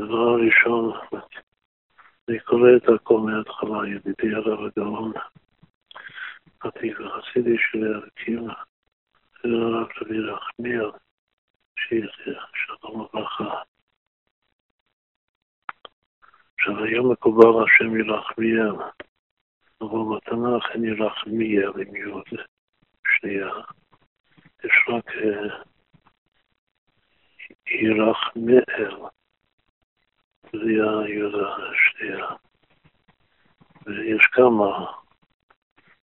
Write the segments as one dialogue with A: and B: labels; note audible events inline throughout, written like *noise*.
A: דבר הראשון, אני קורא את הכל מההתחלה, ידידי הרב הגאון, עתיק החסידי של הערכים, הרב רבי רחמיאל, שיחיה, שלום וברכה. עכשיו היום מקובל השם ירחמיאל, אבל בתנ"ך אין ירחמיאל עם יוד שנייה, יש רק אה, ירחמיאל. זה היוד השנייה. ויש כמה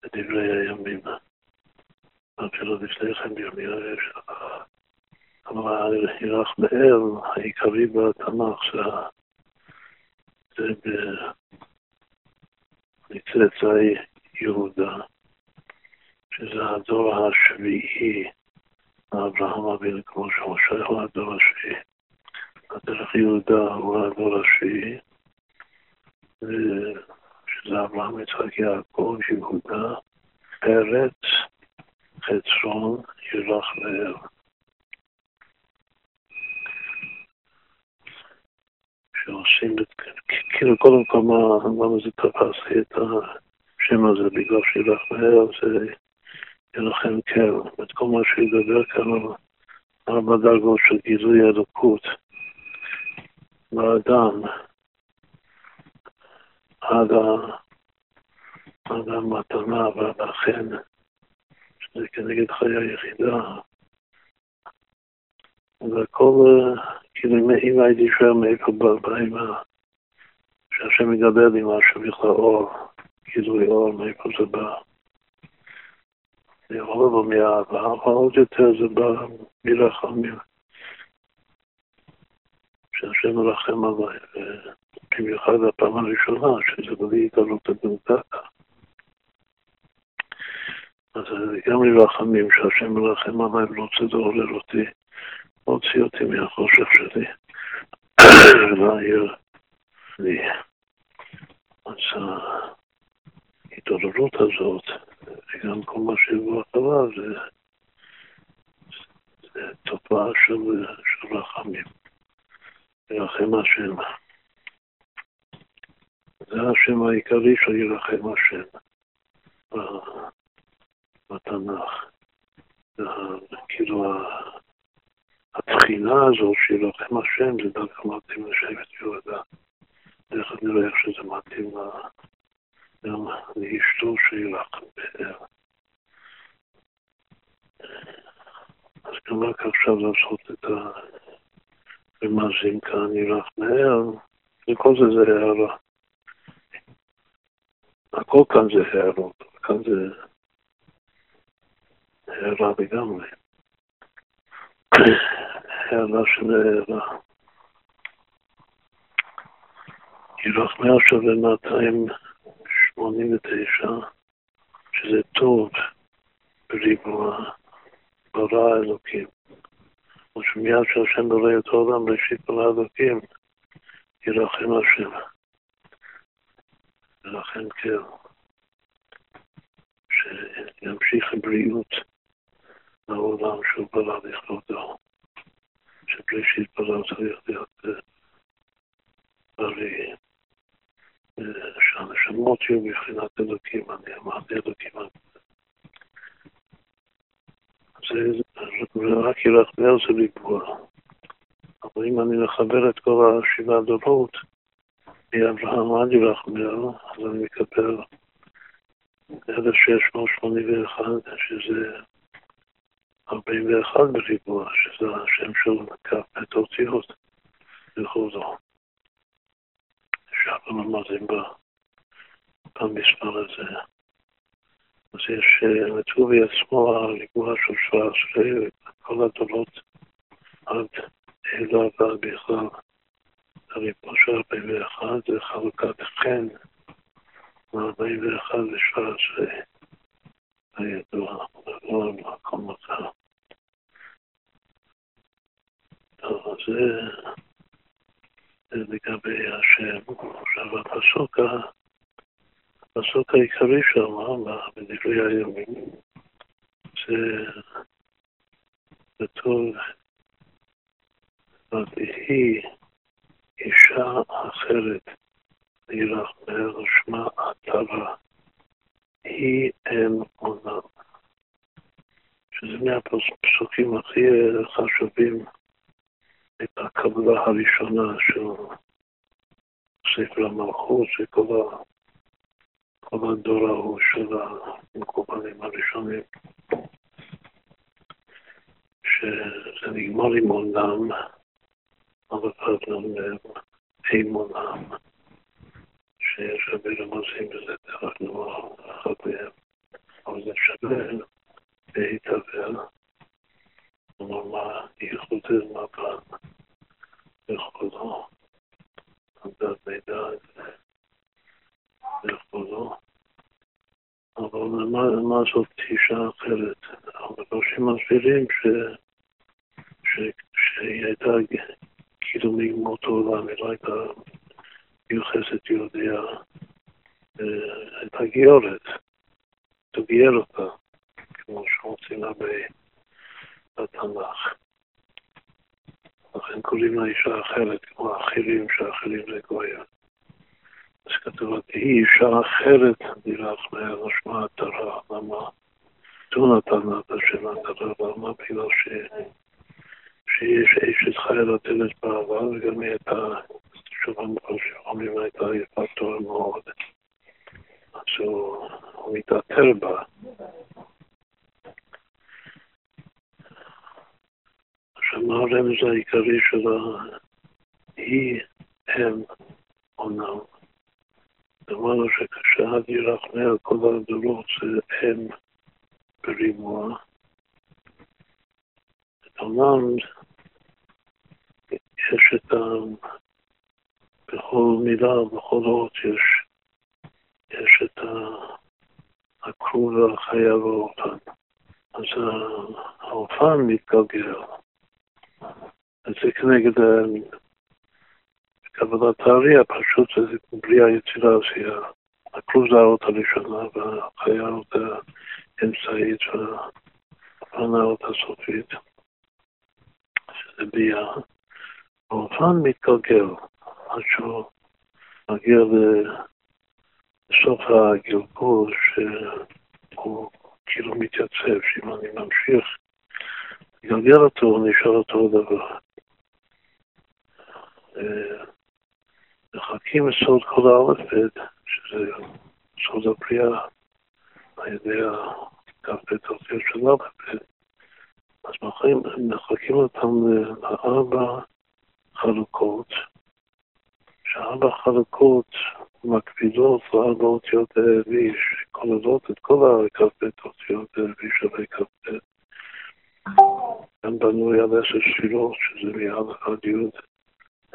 A: בדברי הימים. אפילו לפני כן בירמיה יש... אבל הירח באל העיקרי בתנ"ך זה מצאצאי יהודה, שזה הדור השביעי, אברהם אבינו, כמו שמשה הוא הדור השביעי. הדרך יהודה הוא הדור השביעי, שזה אברהם, יצחק, יעקב, יהודה, פרץ, חצרון, ירח ואל. שעושים את, כאילו קודם כל מה, למה זה תפס לי את השם הזה, בגלל שירח ואל זה ירחם קר. את כל מה שידבר כאן על ארבע דרגות של גילוי אלוקות. באדם עד, ה... עד המתנה ועד החן, שזה כנגד חיי היחידה. והכל, כאילו אם הייתי שואל מאיפה באים, שהשם מדבר עם משהו בכלל אור, גילוי אור, מאיפה זה בא. זה יכול לבוא מאהבה, אבל עוד יותר זה בא מרחמים. שהשם מרחם עליי, ובמיוחד הפעם הראשונה שזה בלי התעלות הדמוקרטה. אז גם מרחמים שהשם מרחם עליי ורוצה לעורר אותי, להוציא אותי מהחושך שלי, *coughs* ולהעיר לי. אז ההתעוררות הזאת, וגם כל מה שיבוא אחריו, זה, זה תופעה של, של רחמים. ירחם השם. זה השם העיקרי של ירחם השם בתנ"ך. כאילו התחינה הזאת של ירחם השם זה דווקא מתאים לשבט יהודה. תכף נראה איך שזה מתאים גם לאשתו של ירחם באר. אז גם רק עכשיו לעשות את ה... ומאזין כאן ירח מהר, וכל זה זה הערה. הכל כאן זה הערות, כאן זה הערה לגמרי. הערה של הערה. ירח מהר שווה 289, שזה טוב בריבוע, ברא אלוקים. ושמיד שהשם ברא את העולם ראשית כל האלוקים, ירחם השם. ירחם קר. שימשיך בריאות לעולם שהוא ברא לכבודו. שבראשית ברא צריך להיות בריא. שהנשמות יהיו מבחינת אלוקים, אני אמרתי אלוקים. זה רק ילך באר זה ריבוע. אבל אם אני מחבר את כל השבעה דורות, מאברהם עד ירחמאל, אז אני מקבל 1681, שזה 41 בריבוע, שזה השם של כ"ט אותיות לכבודו. שאנחנו למדים במספר הזה. אז יש לטובי עצמו הריבוע של 17, כל הדורות עד אלה ועד בכלל. עכשיו, מה הרמז העיקרי שלה? היא הם עונם. אמרנו שכשעד ירחמי על כל הדורות זה הם בריבוע. אומנם יש את ה... בכל מילה, בכל אות יש, יש את הכרוב והחיה והאופן. אז האופן מתגלגל. אז זה כנגד קבלת הארי, פשוט זה בלי היצירה, שהכרוב זה האות הראשונה והחיה האות האמצעית והאופן האות הסופית. שזה ביאה. האופן מתגלגל עד שהוא מגיע לסוף הגלגול שהוא כאילו מתייצב, שאם אני ממשיך אותו, הוא נשאר אותו דבר. מחכים לסוד כל האלף בית, שזה סוד הפריאה על ידי הכ"ב אותיות של אלף בית, אז מחלקים אותם לארבע חלוקות, שארבע חלוקות מקפידות לארבע אותיות הערבי, שכוללות את כל הכ"ב אותיות הערבי של הכ"ב. הם בנוי על עשר ספירות, שזה מיד עד י',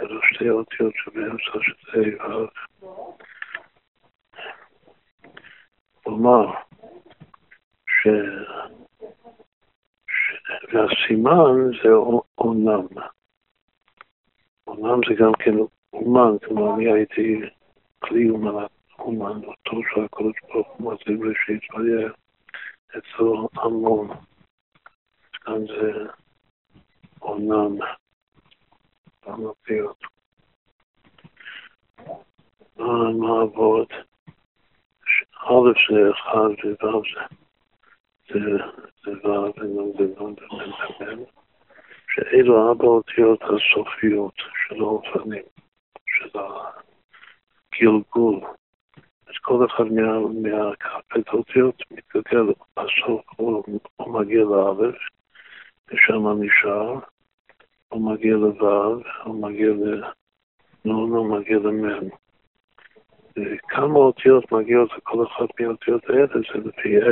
A: אלו שתי אותיות שבאמצע שזה ה' כלומר, ש... והסימן זה אומנם. אומנם זה גם כן אומן, כלומר אני הייתי כלי אומן, אומן, אותו שהקדוש ברוך הוא מזל ראשית, והיה אצלו המון. כאן זה אומנם, המפיות. מה עבוד? א' זה אחד וו' זה ו' ונון ונון, שאלו ארבע אותיות הסופיות של האופנים, של הגלגול. אז כל אחד מהכ"ט אותיות מתגלגל בסוף, הוא, מגיע לאלף, ושם נשאר, הוא מגיע לו', הוא מגיע לנון, הוא מגיע למם. כמה אותיות מגיעות לכל אחת מהאותיות האלה, זה לפי A,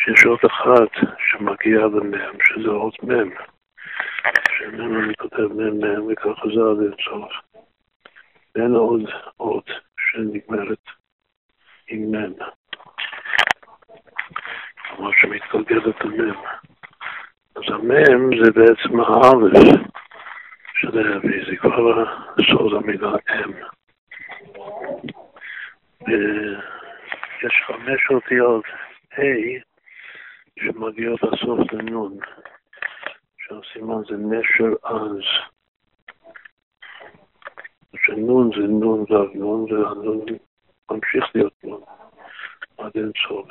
A: שיש עוד אחת שמגיעה למם, שזה עוד מם. שמם אני כותב מם, וככה זה עד אינסוף. ואין עוד עוד שנגמרת עם מם. כלומר שמתגלגלת למם. אז המם זה בעצם האלף של האבי, זה כבר סוד המילה אם. יש חמש אותיות ה' שמגיעות לסוף לנון, שהסימן זה נשר עז. נון זה נון והנון, והנון ממשיך להיות נון עד אין סוף.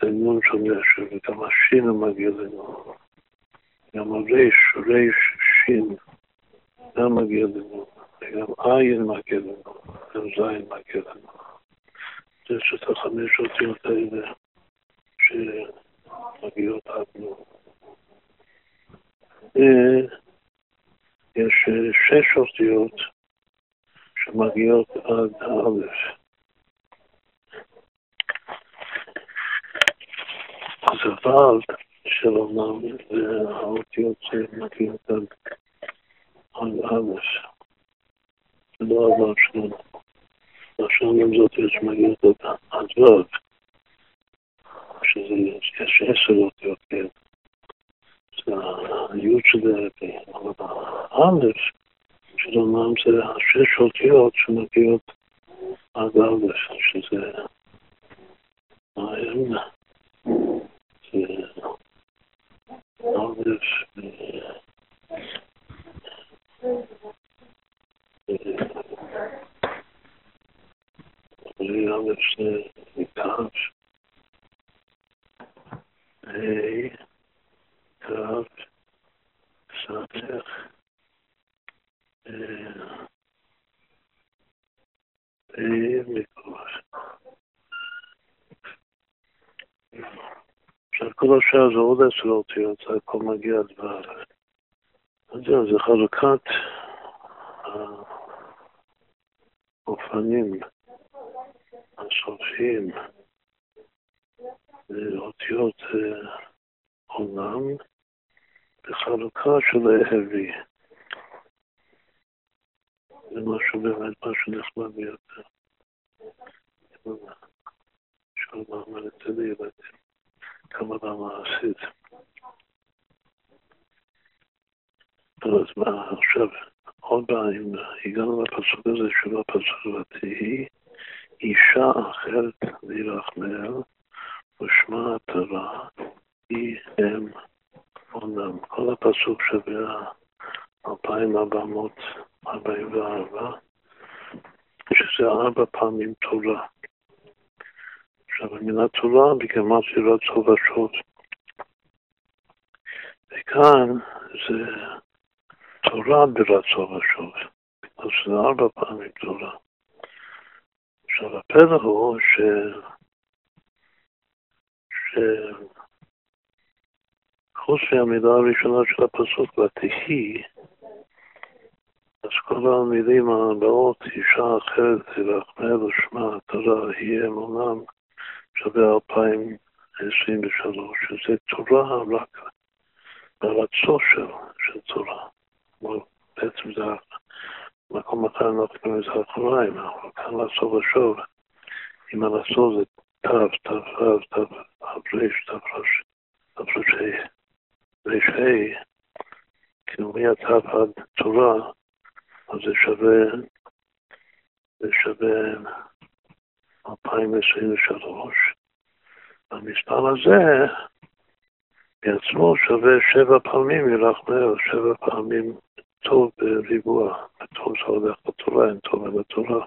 A: זה נון שומע וגם השין מגיע לנון. גם הריש, ריש, שין, גם מגיע לנון. וגם עין מגיע לנון, גם זין מגיע לנון. זה שאת החמש אותיות האלה שמגיעות עד נון. יש שש אותיות שמגיעות עד האלף. אז הוועד של עולם זה האותיות שמגיעות עד א', זה לא הוועד שלנו. השנים זאת יש שמגיעות עד ו', שזה, יש עשר אותיות, כן. זה היוד שזה, אבל האלף עולם זה השש אותיות שמגיעות עד א', שזה is חלוקת האופנים הסופיים לאותיות עולם בחלוקה של ההביא. זה משהו באמת, משהו נחמד ביותר. אפשר לומר את זה לילדים. כוונה מעשית. אז מה עכשיו, עוד פעם, הגענו לפסוק הזה של הפסוק ותהי אישה אחרת לירחמאל ושמה התורה היא אם עונם. כל הפסוק שווה 2444, שזה ארבע פעמים תורה. עכשיו, המילה תורה טוב ושוב. וכאן זה תורה ברצון ושוב. אז זה ארבע פעמים תורה. עכשיו, הפלא הוא ש... ש... חוץ מהמילה הראשונה של הפסוק, ותהי, אז כל המילים הבאות, אישה אחרת תרחמל ושמה תורה, יהיה אמונם, שווה 2023, שזה תורה רק ברצו של, של תורה. בעצם זה מקום אחר אנחנו קוראים לזה אחריים, אבל כאן לעצור ושוב, אם הלעצור זה תו, תו תו רש, תו רש, תו רש ה', כאילו מהתו עד תורה, אז זה שווה, זה שווה 2023. הזה בעצמו שווה שבע פעמים ירחמאל, שבע פעמים טוב בריבוע. טוב זה הולך בתורה, אין טוב אלא תורה.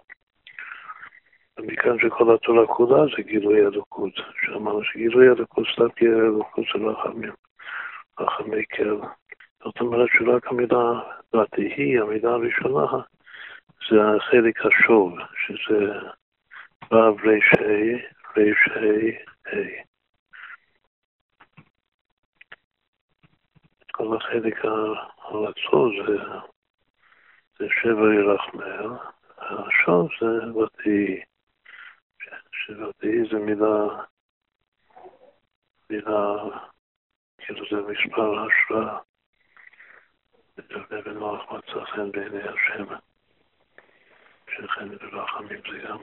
A: ומכאן שכל התורה כולה זה גילוי אלוקות. שאמרנו שגילוי אלוקות, סתם גילוי אלוקות זה רחמים, רחמי קר. זאת אומרת שרק המילה ותהי, המילה הראשונה, זה החלק השוב, שזה ו' ר"ה, ר"ה, ה'. כל החלק הרצון זה, זה שבע ירחמל, השוב זה ותהי, שוותהי זה מילה, מילה, כאילו זה מספר השראה, בנוח מצא חן בעיני השם, שכן ברחמים זה גם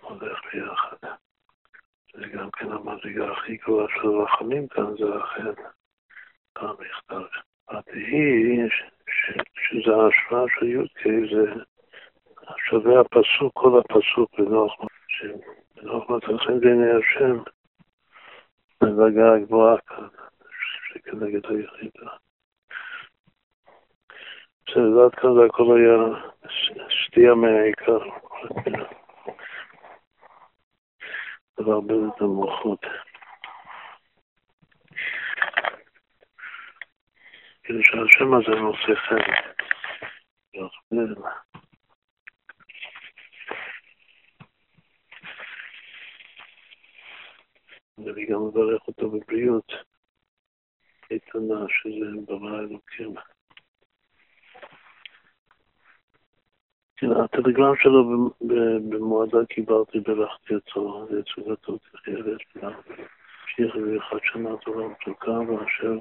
A: הולך ביחד. זה גם כן המדרגה הכי גבוהה של רחמים כאן, זה אכן המכתב. התהי, שזה ההשוואה של י"ק, זה שווה הפסוק, כל הפסוק בנוח, שבנוח מצחים בעיני השם, הדרגה הגבוהה כאן, שכנגד היחידה. בסדר, עד כאן זה הכל היה סטייה מהעיקר. לבלבל את המוחות. כאילו שהשם הזה נושא חן. ואני גם מברך אותו בבריאות איתנה, שזה ברא אלוקים. כן, הטלגרם שלו במועדה קיבלתי, ברכתי אותו, לתשובתו תחיה ואשתנה. שיח ואחד שנה תורה מתוקה, ואשר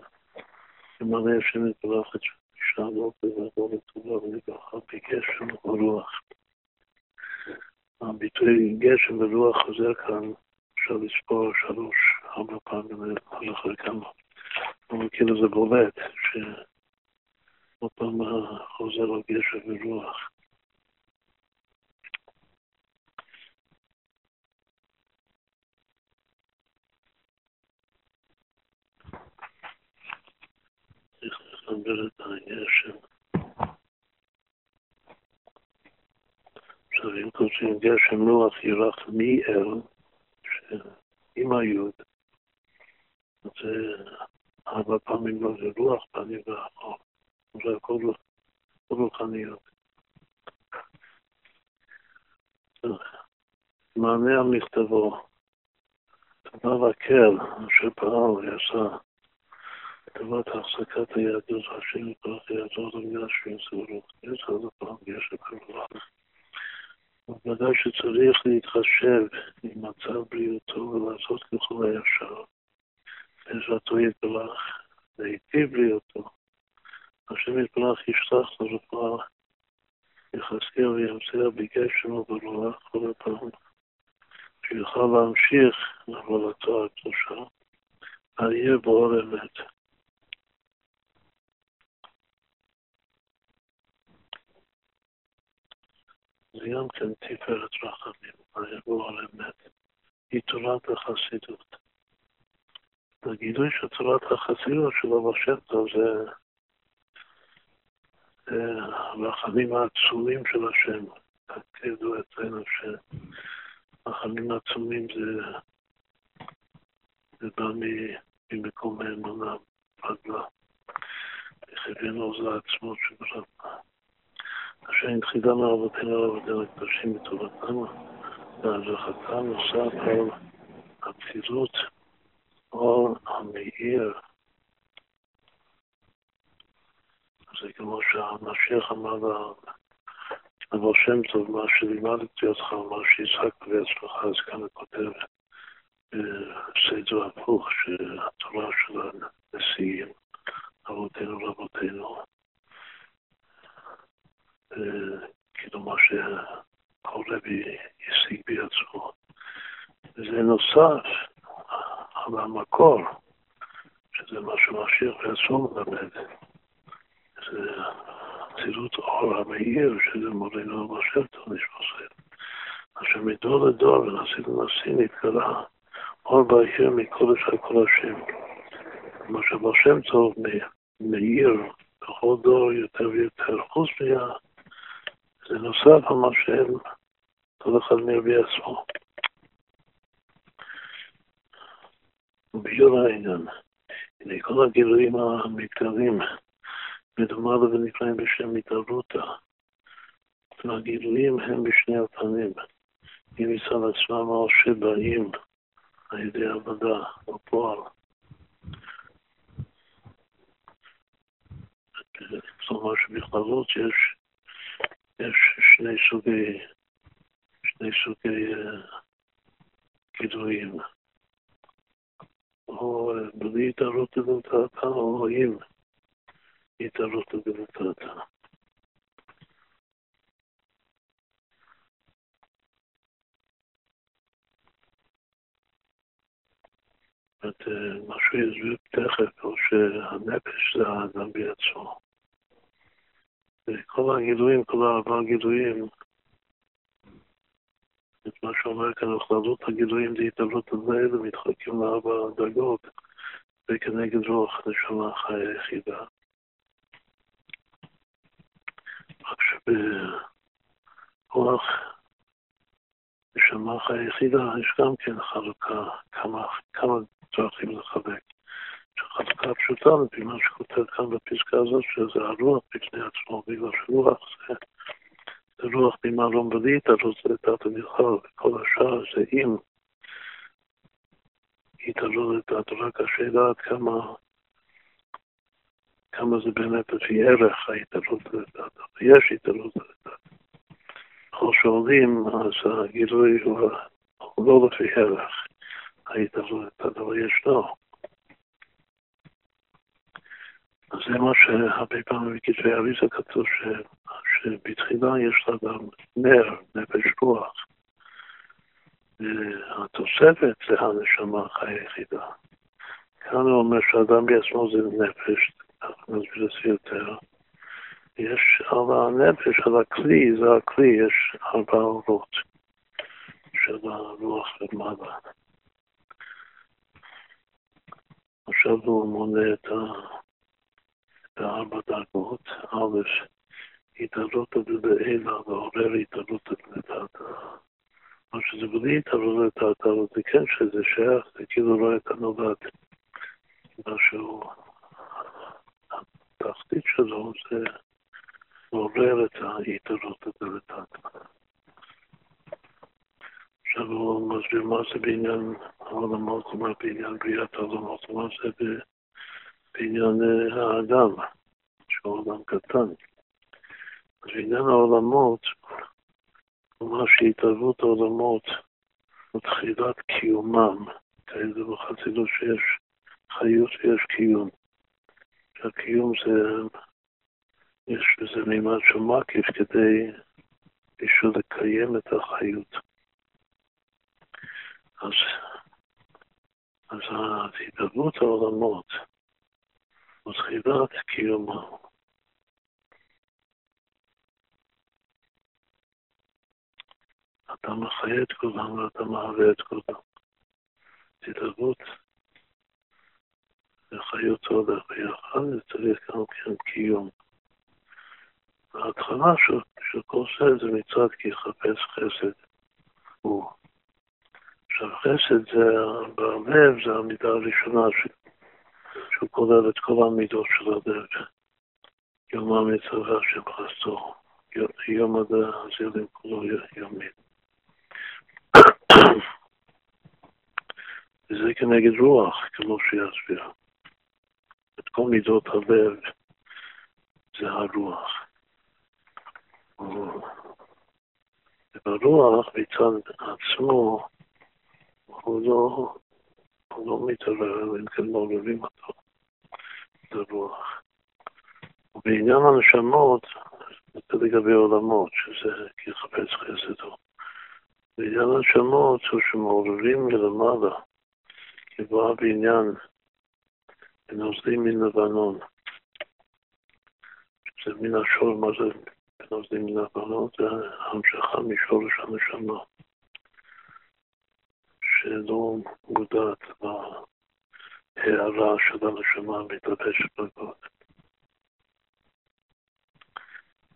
A: ימלא השם יתברך את שאלות ויבוא לטובה ולברכה בגשם ורוח. הביטוי גשם ורוח חוזר כאן, אפשר לספור שלוש, ארבע פעמים, לא זוכר כמה. אבל כאילו זה בולט, שעוד פעם חוזר על גשם ורוח. לדבר את הגשם. עכשיו, אם כותבים גשם רוח ירח מאל, עם היוד, זה ארבע פעמים לא זה רוח, פעמים ואחור. זה הכל רוחניות. מענה על מכתבו, תודה לקל אשר פעל ועשה לטובת החזקת היהדות, השם יתברך יעזור למילה שינסורו. יש עוד פעם, יש הכרוח. ודאי שצריך להתחשב עם מצב בריאותו ולעשות ככל הישר. בעזרתו יתברך, להיטיב בריאותו. השם יתברך ישלח לרפואה, יחזקיה וימצאה בגשם וברוח כל הפעם, שיוכל להמשיך לעבודתו הקדושה, העיר באור אמת. זה גם כן תפארת רחמים, היבוא על אמת. היא תורת החסידות. הגילוי של תורת החסידות של טוב זה הרחמים העצומים של השם. כידוע אצלנו שרחמים עצומים זה, זה בא ממקום האמונה, פגלה. וכיוונו זה העצמות שברמה. אשר התחילה מאבותינו לאבותינו הקדושים בטובתם והזכתם נוסף על הפעילות אור המאיר. זה כמו שהמשיח אמר לבוא שם טוב, מה שלימדתי אותך, מה שהצחקת בעצמך, אז כאן הוא כותב בסדר הפוך, שהתורה של הנשיאים, אבותינו לאבותינו, כאילו מה שכל רבי השיג בעצמו. וזה נוסף על המקור, שזה מה שמשיח בעצמו מלמד. זה צילות אור המאיר, שזה מורינו המשיח טוב נשמע אשר מדור לדור ונשיא לנשיא נתגלה אור בהיר מקודש הקודשים. מה שבשם טוב מאיר בכל דור יותר ויותר, חוץ מה... זה נוסף על מה שהם, כל אחד מביא עצמו. וביור העניין, הנה כל הגילויים המתקרבים, מדובר ונקראים בשם התערותא. והגילויים הם בשני הפנים, אם מצד עצמם או שבאים על ידי עבודה בפועל. כלומר שבכללות יש יש שני סוגי, שני סוגי גידויים. או בלי התערות לדלתתה, או עם התערות לדלתתה. את מה שהוא תכף, או שהנפש זה האדם בעצמו. כל הגילויים, כל ארבעה גילויים, את מה שאומר כאן, בכללות הגילויים זה התעלות האלה, מתחלקים לארבע דרגות, וכנגד רוח נשמה חיה יחידה. רק כוח נשמה היחידה, יש גם כן חלוקה, כמה, כמה דרכים לחלק. חלוקה פשוטה לפי מה שכותב כאן בפסקה הזאת, שזה הרוח בפני עצמו, בגלל שרוח זה, זה רוח ממעלום בליטא, לא זה דעת המלחל, וכל השאר זה אם התעלות לדעת, רק השאלה עד כמה, כמה זה באמת לפי ערך ההתעלות לדעת, יש התעלות לדעת. ככל שעולים, אז הגילוי הוא, לא לפי ערך ההתעלות לדעת, אבל ישנו. אז זה מה שהרבה פעמים בכתבי אריזה כתוב ש... שבתחילה יש לה גם נר, נפש רוח. התוספת זה הנשמה החיה היחידה. כאן הוא אומר שאדם בעצמו זה נפש, אנחנו נסביר את זה יותר. יש על הנפש, על הכלי, זה הכלי, יש ארבע אורות של הרוח למעלה. עכשיו הוא מונה את ה... בארבע דרגות, א', התעלות לעילא ועורר התעלות לדעת. מה שזה בלי התעלות לדעת, אבל זה כן שזה שייך, זה כאילו לא הייתה נולד. משהו, התחתית שלו זה לעורר את ההתעלות לדעת. עכשיו הוא מסביר מה זה בעניין העולמות, מה בעניין בריאת העולמות, מה זה בעניין האדם, שהוא עולם קטן. אז בעניין העולמות, כלומר שהתערבות העולמות ותחילת קיומם, כאלה בחסידות שיש חיות ויש קיום. שהקיום זה, יש בזה מימד של מקיף כדי בשביל לקיים את החיות. אז, אז התערבות העולמות ותחילת קיומו. אתה מחיה את כולם ואתה מהווה את כולם. התערבות וחיותו הולך ביחד, וצריך גם כן קיום. ההתחלה של, של כל זה זה מצד כי יחפש חסד הוא. עכשיו חסד זה, בלב זה המידה הראשונה שהוא כולל את כל המידות של הדרך. יום המצווה של חסו, יום הזילים כולו יומין. וזה כנגד רוח, כמו שיסביר. את כל מידות הלב זה הרוח. וברוח מצד עצמו הוא לא, לא מתערער, אם כן מעוררים אותו. הרוח. ובעניין הנשמות, זה לגבי עולמות, שזה כי יחפש חסדו. בעניין הנשמות הוא שמעוררים מלמעלה, כבא בעניין בנוזלים מן לבנון. זה מן השור, מה זה בנוזלים מן לבנון? זה המשכה משורש הנשמה, שלא מודעת הערה של הנשמה מתלבשת בגוד.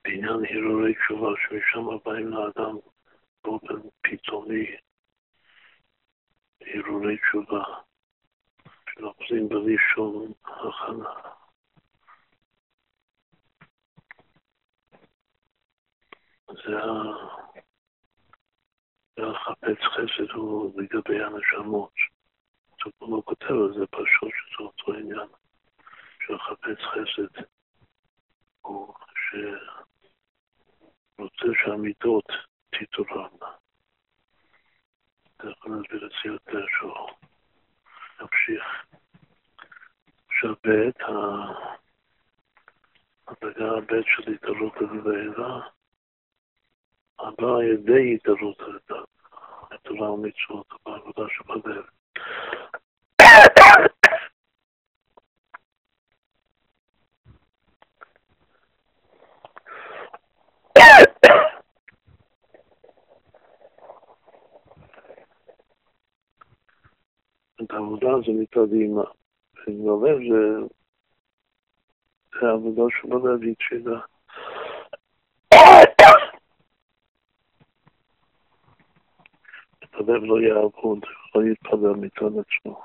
A: בעניין הרהורי תשובה, שמשם באים לאדם באופן פתאומי הרהורי תשובה, שנוחזים בלי שום הכנה. זה החפץ חסד הוא לגבי הנשמות. הוא לא כותב על זה פשוט שזה אותו עניין של חפץ חסד, הוא שרוצה שהמידות תתעוררנה. תכף נסביר את זה יותר שהוא נמשיך. עכשיו בעת הדרגה הבית של התעלות הלוויה, הבאה על ידי הלוויה, התורה ומצוות, בעבודה שבדרך. את העבודה הזו מצד אימא. ובלב זה, העבודה של הלב היא תפילה. הלב לא יעבוד, לא יתפלל מצד עצמו.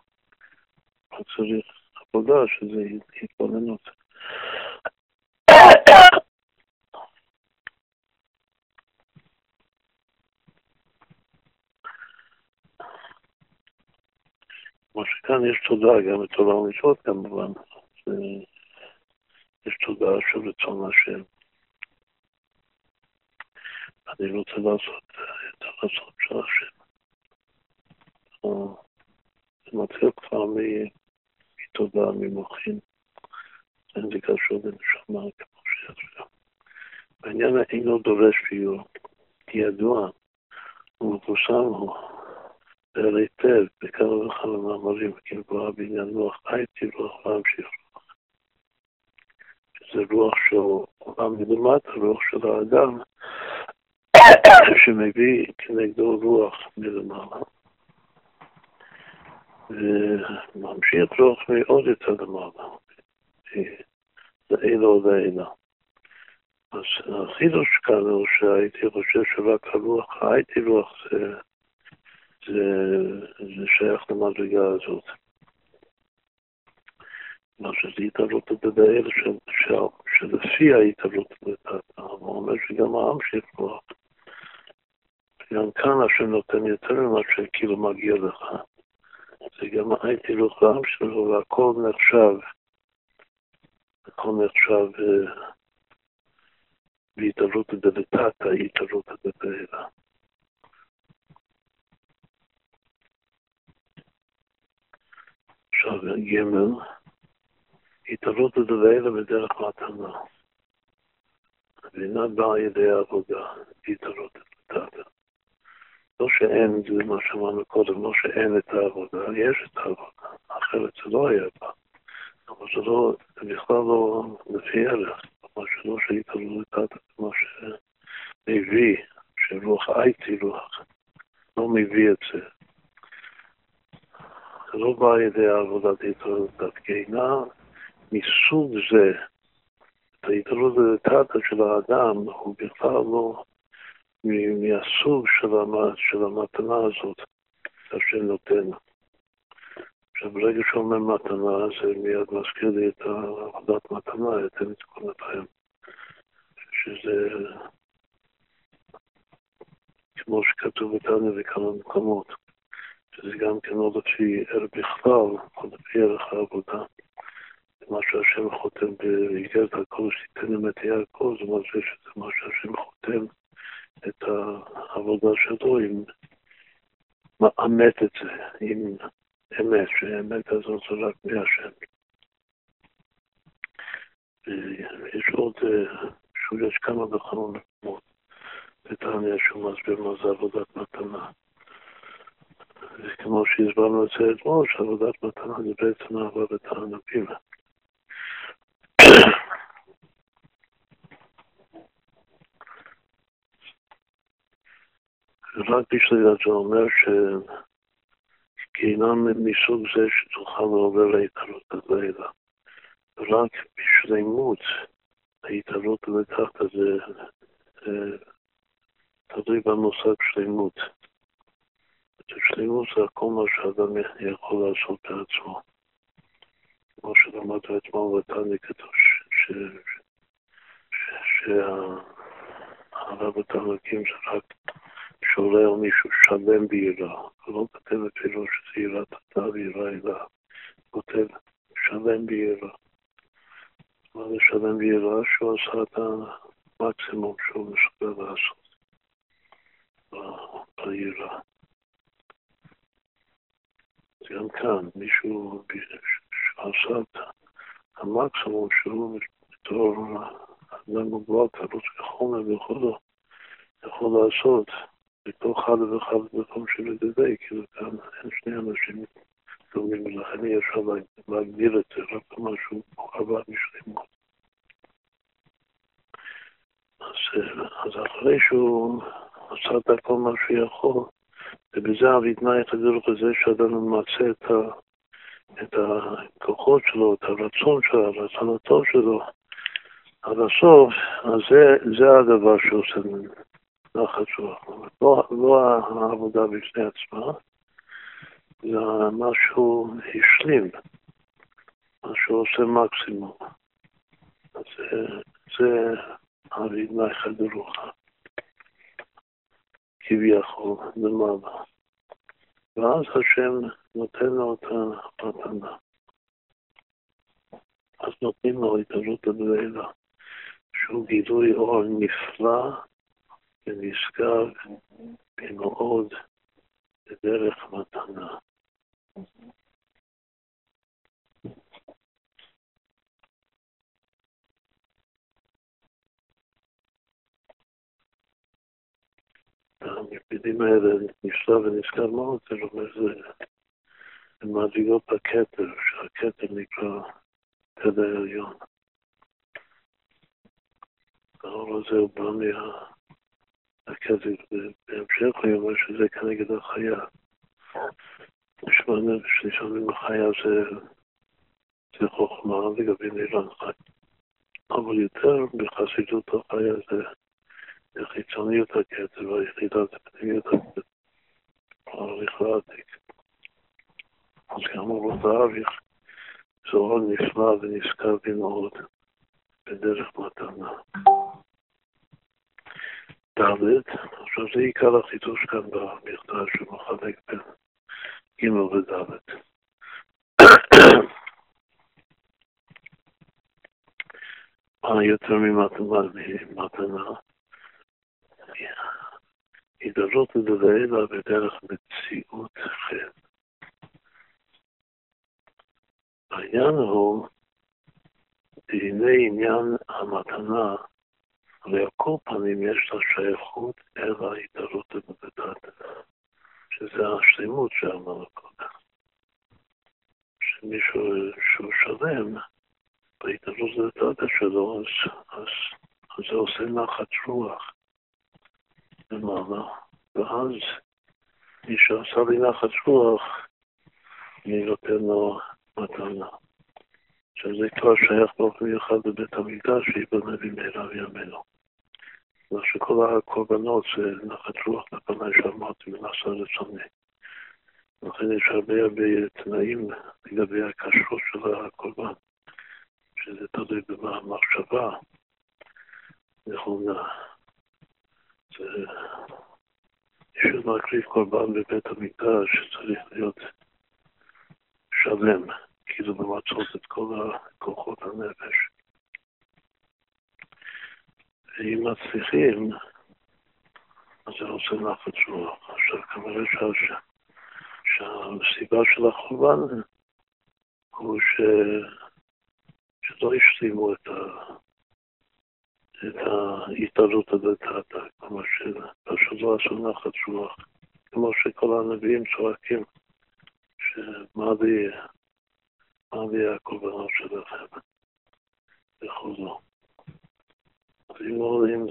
A: רק צריך עבודה שזה התבוננות. כמו שכאן יש תודה גם את עולם המצוות כמובן. יש תודה של רצון השם. אני רוצה לעשות את הרצון של השם. זה מתחיל כבר מתודה, ממוחין. אין זה קשור לנשמה כמו שעכשיו. בעניין האינו דורש פיור, ידוע ומפורסם הוא באר היטב בכמה וכמה מאמרים, כמבואה בעניין רוח, הייתי רוח להמשיך רוח. שזה רוח של עולם מלמטה, רוח של האדם, *coughs* שמביא כנגדו רוח מלמעלה. וממשיך רוח מאוד יותר למעלה. זה אילו ואינה. אז החידוש כאן הוא שהייתי חושב שרק הרוח, הייתי רוח זה, זה, זה שייך למדרגה הזאת. מה שזה התעלות בבעל שלפי ההתעלות לתת, הוא אומר שגם העם שיכוח. גם כאן השם נותן יותר ממה שכאילו מגיע לך. זה גם לך העם שלו והכל נחשב. הכל נחשב אה, בהתעלות דלתתא, התעלות דבעילה. עכשיו, ג' התעלות דבעילה בדרך מתנה. ואינה באה ידי העבודה, התעלות דלתתא. לא שאין, זה מה שאמרנו קודם, לא שאין את העבודה, יש את העבודה, אחרת זה לא היה בה. אבל זה לא, זה בכלל לא לפי ערך, מה שלא שהיית לא לקראת מה שמביא, שרוח הייתי רוח, לא מביא את זה. זה לא בא על ידי עבודת התערבות, כי אינה מסוג זה, את ההתערבות לתתא של האדם, הוא בכלל לא מהסוג של המתנה הזאת, שהשם נותן. עכשיו, ברגע שאומר מתנה, זה מיד מזכיר לי את עבודת מתנה, את מתכונתכם. שזה כמו שכתוב בתניא בכמה מקומות, שזה גם כן לא לפי ערך בכלל, או לפי ערך העבודה. מה שהשם חותם באיגרת הכל, שתיתן אמת יעקב, זה מה שזה מה שהשם חותם את העבודה שלו, עם מאמת את זה, עם אמת, שהאמת הזאת זה רק מהשם. יש עוד, שוב, יש כמה וכמה מקומות בתניא שהוא מסביר מה זה עבודת מתנה. וכמו שהסברנו את זה אתמול, שעבודת מתנה זה בעצם עבודת הענבים. רק בשביל זה אומר ש... כי אינם מסוג זה שתוכל לעובר להתעלות הלילה. רק בשלמות ההתעלות לתחת הזה תלוי במושג שלמות. שלמות זה הכל מה שאדם יכול לעשות בעצמו. כמו שלמדת אתמול בתניא כתוב שהרב התנוקים זה רק שעולה על מישהו שלם ביראה, לא כותב אפילו שזה יראת אתה ויראה אלה, כותב שלם ביראה. מה זה שלם ביראה? שהוא עשה את המקסימום שהוא מסוגל לעשות ביראה. גם כאן, מישהו שעשה את המקסימום שהוא בתור אדם מוגבל, תרוץ כחומר וכו', יכול לעשות. בתוך אחד ואחד מקום שמדדה, כאילו כאן אין שני אנשים דומים, ולכן אי אפשר להגדיר את זה רק משהו עבד משלמות. אז, אחרי שהוא עשה את הכל מה שהוא יכול, ובזה אביתנאי את הדרך הזה שאדם ממצה את, ה, את הכוחות שלו, את הרצון שלו, הרצון הטוב שלו, עד הסוף, אז זה, זה הדבר שעושה נחת רוח. לא, לא העבודה בפני עצמה, זה מה שהוא השלים, מה שהוא עושה מקסימום. אז זה, זה הרידמי חדרוחה, כביכול, למעלה. ואז השם נותן לו את המתנה. אז נותנים לו את הרות הדלילה, שהוא גילוי אור נפלא ונשגב במאוד בדרך מתנה. המקפידים האלה נפלא ונזכר מאוד, זה אומר, זה מדרגות הכתר, שהכתר נקרא תדר עליון. האור הזה הוא בא מהכתר, בהמשך הוא אומר שזה כנגד החיה. שמונה ושלישונים בחיה זה, זה חוכמה לגבי נילן חי. אבל יותר בחסידות החיה זה חיצוניות הכתר והיחידת הפנימיות הכתר. העריך לעתיק. אז כאמור, לא תאריך, זה אור נפלא ונזכר מאוד בדרך זה עיקר החידוש כאן במכתב שמחלק בין ג' וד'. מה יותר ממתנה? הידברות לדבר בדרך מציאות חן. העניין הוא, הנה עניין המתנה, הרי על כל פנים יש לה שייכות אל ההתערות בדעת, שזה השלמות שאמרנו קודם. שמישהו שהוא שלם, בהתערות בדעת שלו, אז, אז, אז זה עושה נחת רוח. למעלה, ואז מי שעשה לי נחת רוח, אני נותן לו מתנה. שזה כבר שייך באופן מיוחד לבית המקדש, שיבנה במהרה וימינו. הקורבנות זה נחת רוח לפני שאמרתי ונעשה רצוני. לכן יש הרבה הרבה תנאים לגבי הכשרות של הקורבן, שזה תלוי במחשבה נכונה. בשביל להקריב קורבן בבית המקדש צריך להיות שלם, כאילו במצות את כל כוחות הנפש. ואם מצליחים, זה נחת רוח. עכשיו כנראה שה... שהסיבה של החורבן הוא ש... שלא השלימו את ה... את ההתעלות הדתתה, כמו שפשוט לא עשו נחת רוח, כמו שכל הנביאים צועקים, שמה לי, מה לי הקורבנות שלכם, וכו'. אז אם אומרים,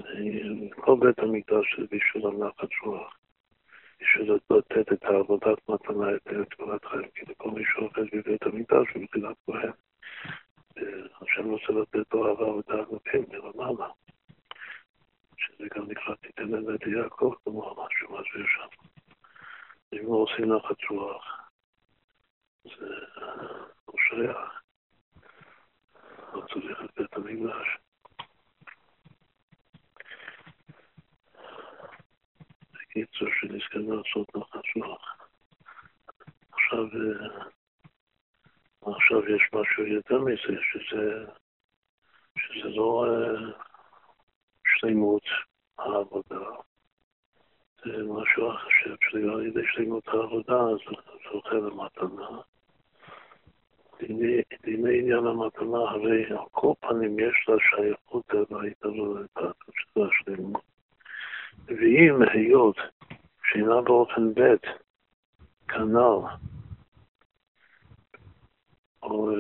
A: כל בית המקדש זה בשביל הנחת רוח, בשביל לתת את העבודת מתנה, את תמונת חיים, כי לכל מי שעובד בבית המקדש הוא מבחינת כהן. השם רוצה לתת לו אהבה ודעת מפים מלמעלה. שזה גם נקרא תיתן להם יעקב, כמו מה שהוא מסביר שם. אם לא עושים נחת רוח, זה לא שייך. לא צריך את בית המקדש. בקיצור, שנזכה לעשות נחת רוח. עכשיו עכשיו יש משהו יותר מזה, שזה, שזה לא uh, שלמות העבודה, זה משהו אחר שעל ידי שלמות העבודה זוכה למתנה. דיני עניין המתנה, הרי על כל פנים יש לה שייכות להתעלות שזה השלמות. ואם היות שאינה באופן ב', כנ"ל, או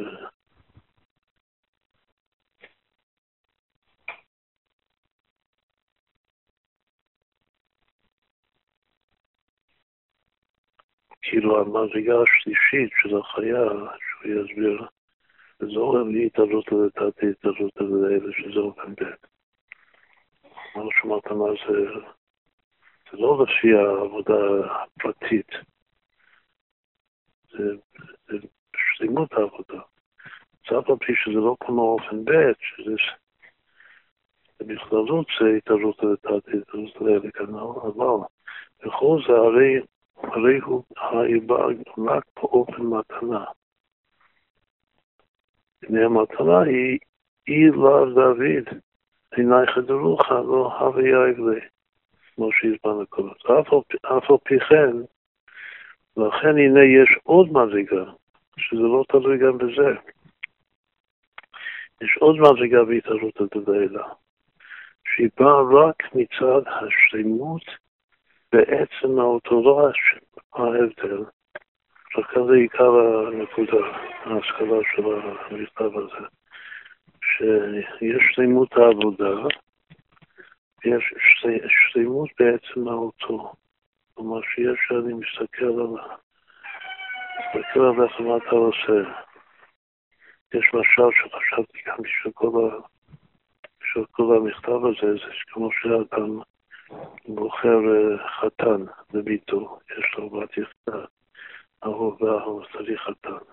A: כאילו המדרגה השלישית של החיה, שהוא יסביר, זה אומר לי התעלות לדעתי, התעלות לאלה שזה אופן ב'. מה שמעת מה זה זה לא לפי העבודה הפרטית, זה, זה שלמות העבודה. זה אף על פי שזה לא כמו אופן ב', שזה בכללות זה התערבות לתת, לאלה כנ"ל, אבל בכל זה הרי, הרי הוא העיבר רק באופן מתנה. הנה המתנה היא אי לאו דוד, עיני חדרוך לא הוויה יגלה, כמו שהסברנו קודם. אף על פי כן, לכן הנה יש עוד מדרגה, שזה לא תלוי גם בזה. יש עוד מדרגה בהתערבות הדלילה, שהיא באה רק מצד השלמות בעצם האוטולוגיה ההבדל. לכן זה עיקר הנקודה, ההשכלה של המכתב הזה, שיש שלמות העבודה, יש שלמות בעצם האותו. כלומר שיש, שאני מסתכל על, מסתכל על מה אתה עושה. יש משל שחשבתי ה... בשביל כל המכתב הזה, זה כמו שאדם בוחר אה, חתן לביתו, יש לו בת יחידה, אהובה, הוא צריך חתן.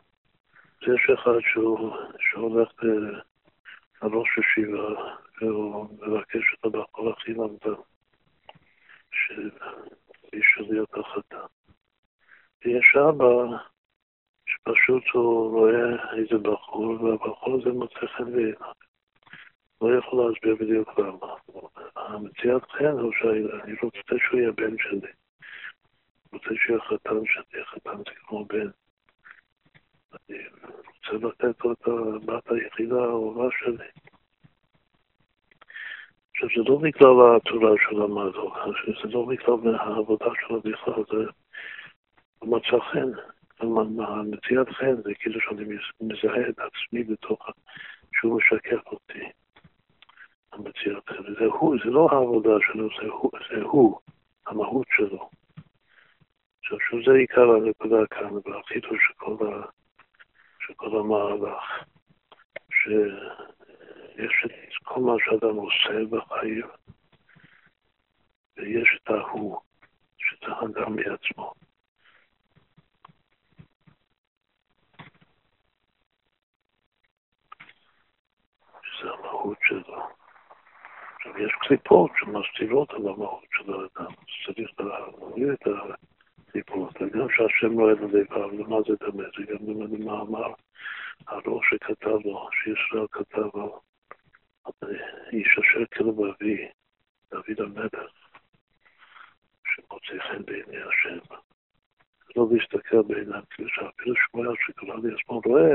A: אז יש אחד שהוא, שהולך לראש ישיבה, והוא מבקש את הבחור הכי למדם, בשביל להיות החתן. ויש אבא שפשוט הוא רואה איזה בחור, והבחור הזה מוצא חן בעיניו. לא יכול להסביר בדיוק למה. המציאת חן הוא שאני רוצה שהוא יהיה בן שלי. רוצה שיהיה חתן שלי, חתן זה כמו בן. אני רוצה לתת לו את הבת היחידה האהובה שלי. עכשיו, זה לא בגלל התורה שהוא למד, זה לא בגלל העבודה שלו בכלל, זה מצא חן. מציאת חן זה כאילו שאני מזהה את עצמי בתוך, שהוא משקף אותי. המציאת חן. זה הוא, זה לא העבודה שלו, זה הוא, זה הוא המהות שלו. עכשיו, שזה עיקר הנקודה כאן, והחידוש של כל, ה, של כל המהלך, שיש את כל מה שאדם עושה בחיים, ויש את ההוא, שזה אדם מעצמו. שזה המהות שלו. עכשיו, יש קליפות שמסתירות על המהות של האדם, צריך להביא את הקליפות, וגם שהשם לא ידע לבב, למה זה דמה, זה גם דומה למאמר הראש שכתב לו, שישראל כתב לו, איש אשר כאילו אבי, דוד המלך, שמוצא חן בעיני השם. לא להסתכל בעיניו, כאילו שאפילו שמואל לי עצמו רואה,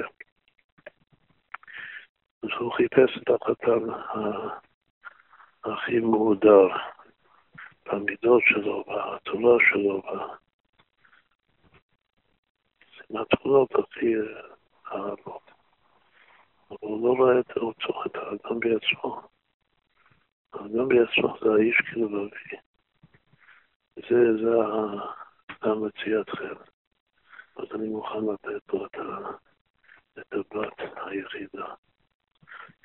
A: אז הוא חיפש את החתן הכי מהודר במידות שלו, בתורה שלו, מהתכונות הכי אהבות. הוא לא רואה את הרצוח, את האדם בעצמו. האדם בעצמו זה האיש כלבבי. זה, זה המציאת חן. אז אני מוכן לתת לו את הבת היחידה.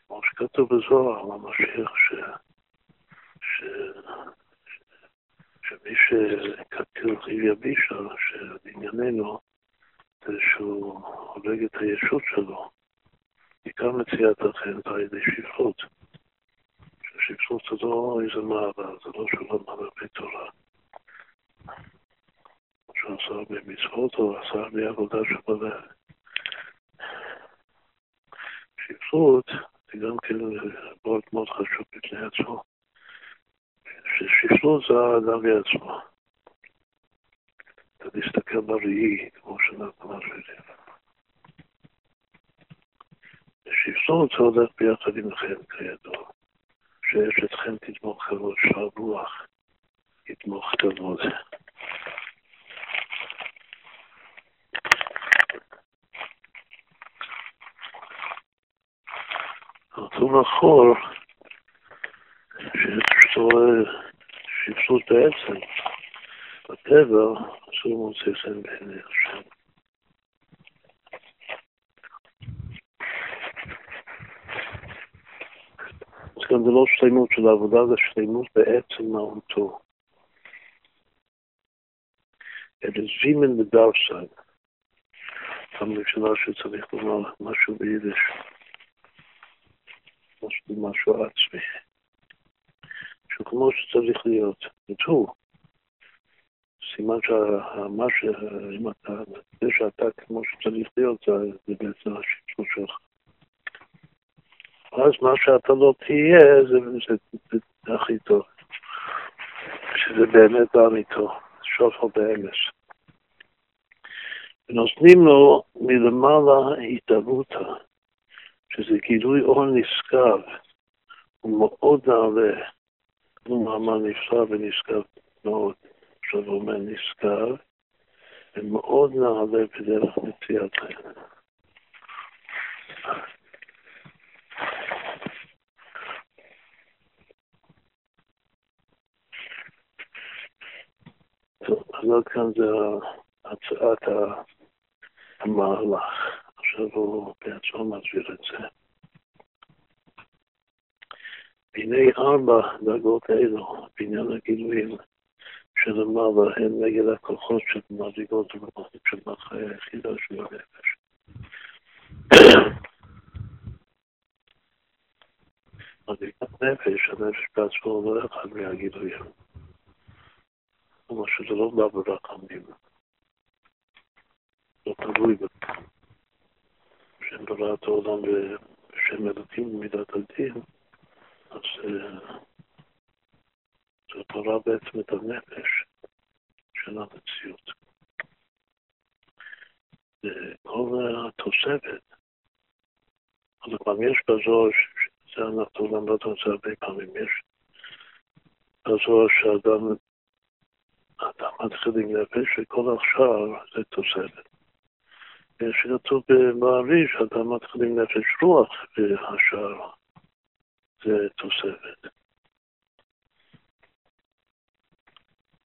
A: כמו שכתוב בזוהר על המשיח, ש... ש... שמי שכתוב חיב יבישה, שבענייננו זה שהוא הורג את הישות שלו, עיקר מציאת החן זה על ידי שפלות. ששפלות זה לא איזה מעבר, זה לא שהוא למד הרבה תורה. שהוא עשה הרבה מצוות או עשה הרבה עבודה שבלב. שפלות זה גם כן מאוד מאוד חשוב בפני עצמו. ששפלות זה האדם בעצמו. אתה להסתכל בראי, כמו שאנחנו מסבירים. שפלות זה הולך ביחד חן, כידוע. שיש את חן תתמוך כבוד, שהרוח יתמוך כבוד. אותו לחור, שפסות בעצם, בטבע, אסור מוצא חן בעיני השם. אז גם זה לא שלמות של העבודה, זה שלמות בעצם מהותו. אלא זימן בדרסן. פעם ראשונה שצריך לומר משהו ביידיש, משהו, עצמי, שהוא כמו שצריך להיות, ותו, סימן שמה ש... אם אתה, זה שאתה כמו שצריך להיות, זה בעצם השיטות שלך. אז מה שאתה לא תהיה, זה, זה, זה, זה הכי טוב. שזה באמת באמיתו, שופר באמש. ונותנים לו מלמעלה התערותא, שזה גילוי אור נשגב, הוא מאוד נעלה, הוא מאמר נפלא ונשגב מאוד, הוא אומר נשגב, ומאוד נעלה בדרך מציאת. טוב, אז עד כאן זה הצעת המהלך. עכשיו הוא בעצמו מסביר את זה. והנה ארבע דרגות אלו, בעניין הגילויים של המעלה, הן נגד הכוחות של מדרגות ומעלות של החי היחידה של הנפש. מדרגת נפש, הנפש בעצמו לא אחד מהגילויים. כלומר שזה לא בא ברחמים. לא תלוי בשם בריאת העולם בשם אלוקים במידת הדין, אז זה ברא בעצם את הנפש של המציאות. וכל התוספת, אז גם יש בזוהר, זה אנחנו למדנו את זה הרבה פעמים, יש בזוהר שאדם אדם מתחיל עם נפש, וכל השאר זה תוספת. שכתוב במעריש, אדם מתחיל עם נפש רוח, והשאר זה תוספת.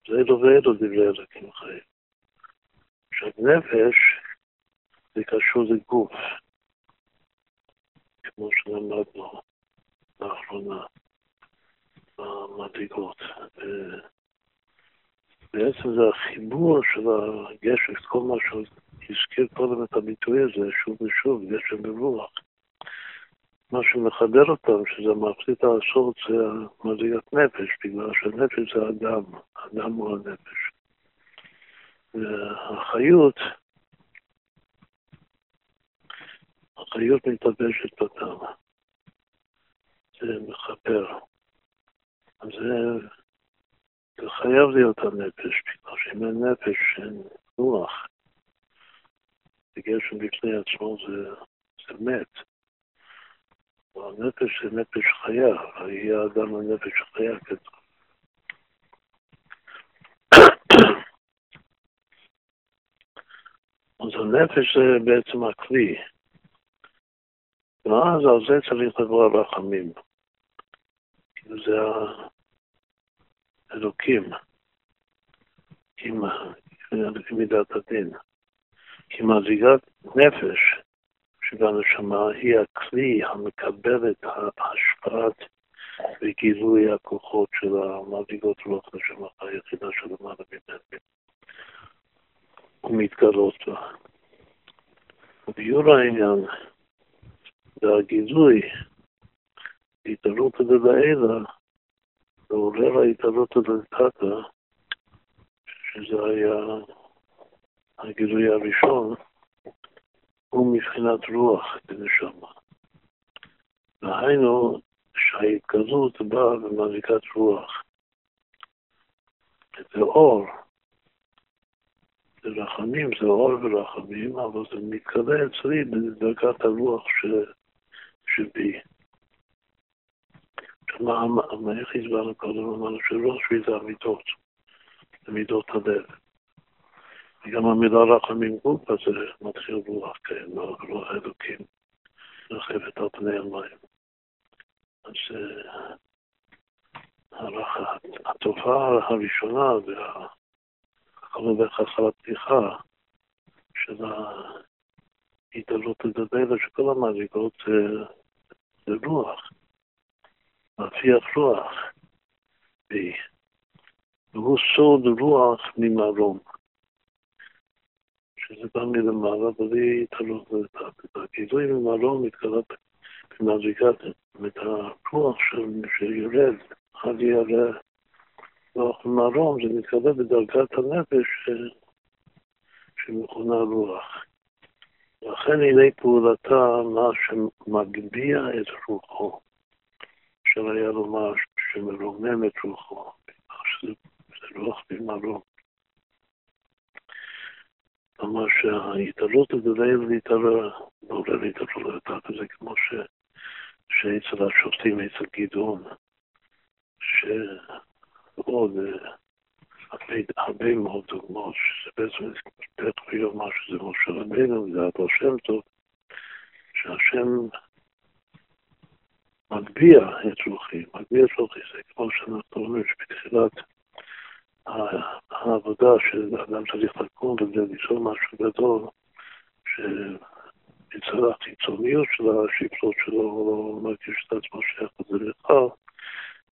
A: זה אלו ואלו דברי אלוקים חיים. עכשיו נפש זה קשור לגוף, כמו שלמדנו לאחרונה במדרגות. בעצם זה החיבור של הגשם, כל מה שהוא הזכיר קודם את הביטוי הזה, שוב ושוב, גשם ברוח. מה שמחבר אותם, שזה מחליט לעשות, זה מדרגת נפש, בגלל שהנפש זה אדם, אדם הוא הנפש. והחיות, החיות מתלבשת בדם. זה מכפר. זה זה חייב להיות הנפש, בגלל שאם אין נפש, אין רוח. וגשם בפני עצמו זה, זה מת. הנפש זה נפש חיה, יהיה האדם לנפש חיה כתוב. אז הנפש זה בעצם הכלי. ואז על זה צריך לבוא הרחמים. זה אלוקים עם מידת הדין. כי מדרגת נפש שבנשמה היא הכלי המקבל את ההשפעת וגילוי הכוחות של המדרגות רוח נשמה היחידה של למעלה ממנו ומתגלות בה. וביור העניין והגילוי התעלות דלעילה ועורר ההתעלות הדלתתא, שזה היה הגילוי הראשון, הוא מבחינת רוח בנשמה. והיינו שההתגלות באה במדרגת רוח. זה אור, זה רחמים, זה אור ורחמים, אבל זה מתקבל אצלי בדרגת הרוח ש... שבי. מה, איך הסברנו קודם? אמרנו שראש שבי זה המידות, זה מידות הלב. וגם המילה רחמים אז זה מתחיל רוח, כן, רוח אלוקים, רחבת על פני המים. אז אה, התופעה הראשונה, והכל הולך אחר הפתיחה של ההתעלות לדבר, שכל המדרגות זה רוח. מפיח רוח והוא סוד רוח ממרום. שזה בא מלמעלה בלי תלות לתת. הגילוי ממעלה מתגלה במדרגת, את הרוח שיורד עד ירא רוח ממרום, זה מתגלה בדרגת הנפש שמכונה רוח. לכן הנה פעולתה מה שמגביה את רוחו. אפשר היה לומר שמרומם את רוחו, שזה רוח במרום. כלומר שההתעלות הגדולה להתערר, מעורר להתערר לתת את זה כמו ש... שאצל השופטים, אצל גדעון, שעוד הרבה, הרבה מאוד דוגמאות, שזה בעצם תכף יאמר שזה משה רבינו, זה אבו שם טוב, שהשם מגביה את רוחי, מגביה את רוחי, זה כמו שאנחנו אומרים שבתחילת העבודה שאדם צריך לקום כדי ליצור משהו גדול, שיצר החיצוניות של השפלות שלו, הוא לא מרגיש את עצמו שייך לזה לכלל,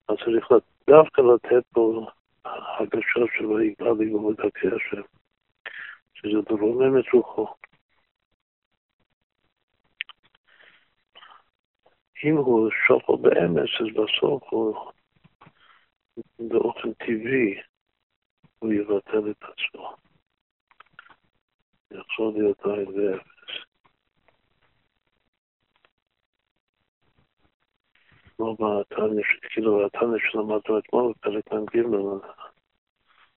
A: אז צריך דווקא לתת פה הרגשה שלו יגאל לי ומדכא השם, שזה מרומם את רוחו. אם הוא שופר באמץ, אז בסוף הוא באופן טבעי הוא יבטל את עצמו. יחזור להיות עין ואפס. כמו בתניא, כאילו התניא שלמדנו אתמול בפרק מ"ג,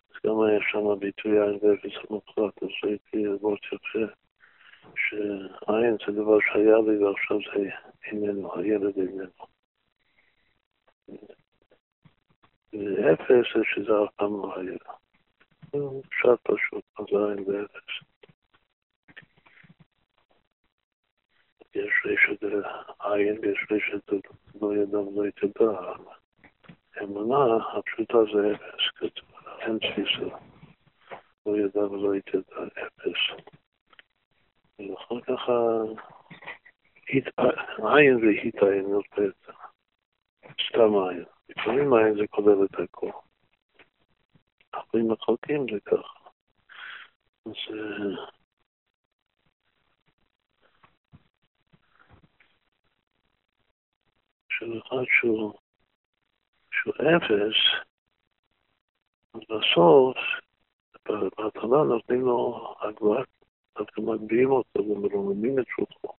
A: אז גם היה שם ביטוי עין ואפס המוחלט, אז הייתי לראות יפה שעין זה דבר שהיה לי ועכשיו זה איננו, הילד איננו. ואפס זה שזה אף פעם לא היה. פשט פשוט, אז עין ואפס. יש רשת עין ויש רשת לא ידע ולא יתדע. אמונה הפשוטה זה אפס, כתוב, אין תפיסה. לא ידע ולא יתדע, אפס. ואחר כך עין זה התעין יותר, סתם עין. לפעמים עין זה כולל את הכל. אם מחלקים זה ככה. אז של אחד שהוא, שהוא אפס, בסוף, בהתחלה נותנים לו הגברה, דווקא מגביהים אותו ומרוממים את רוחו.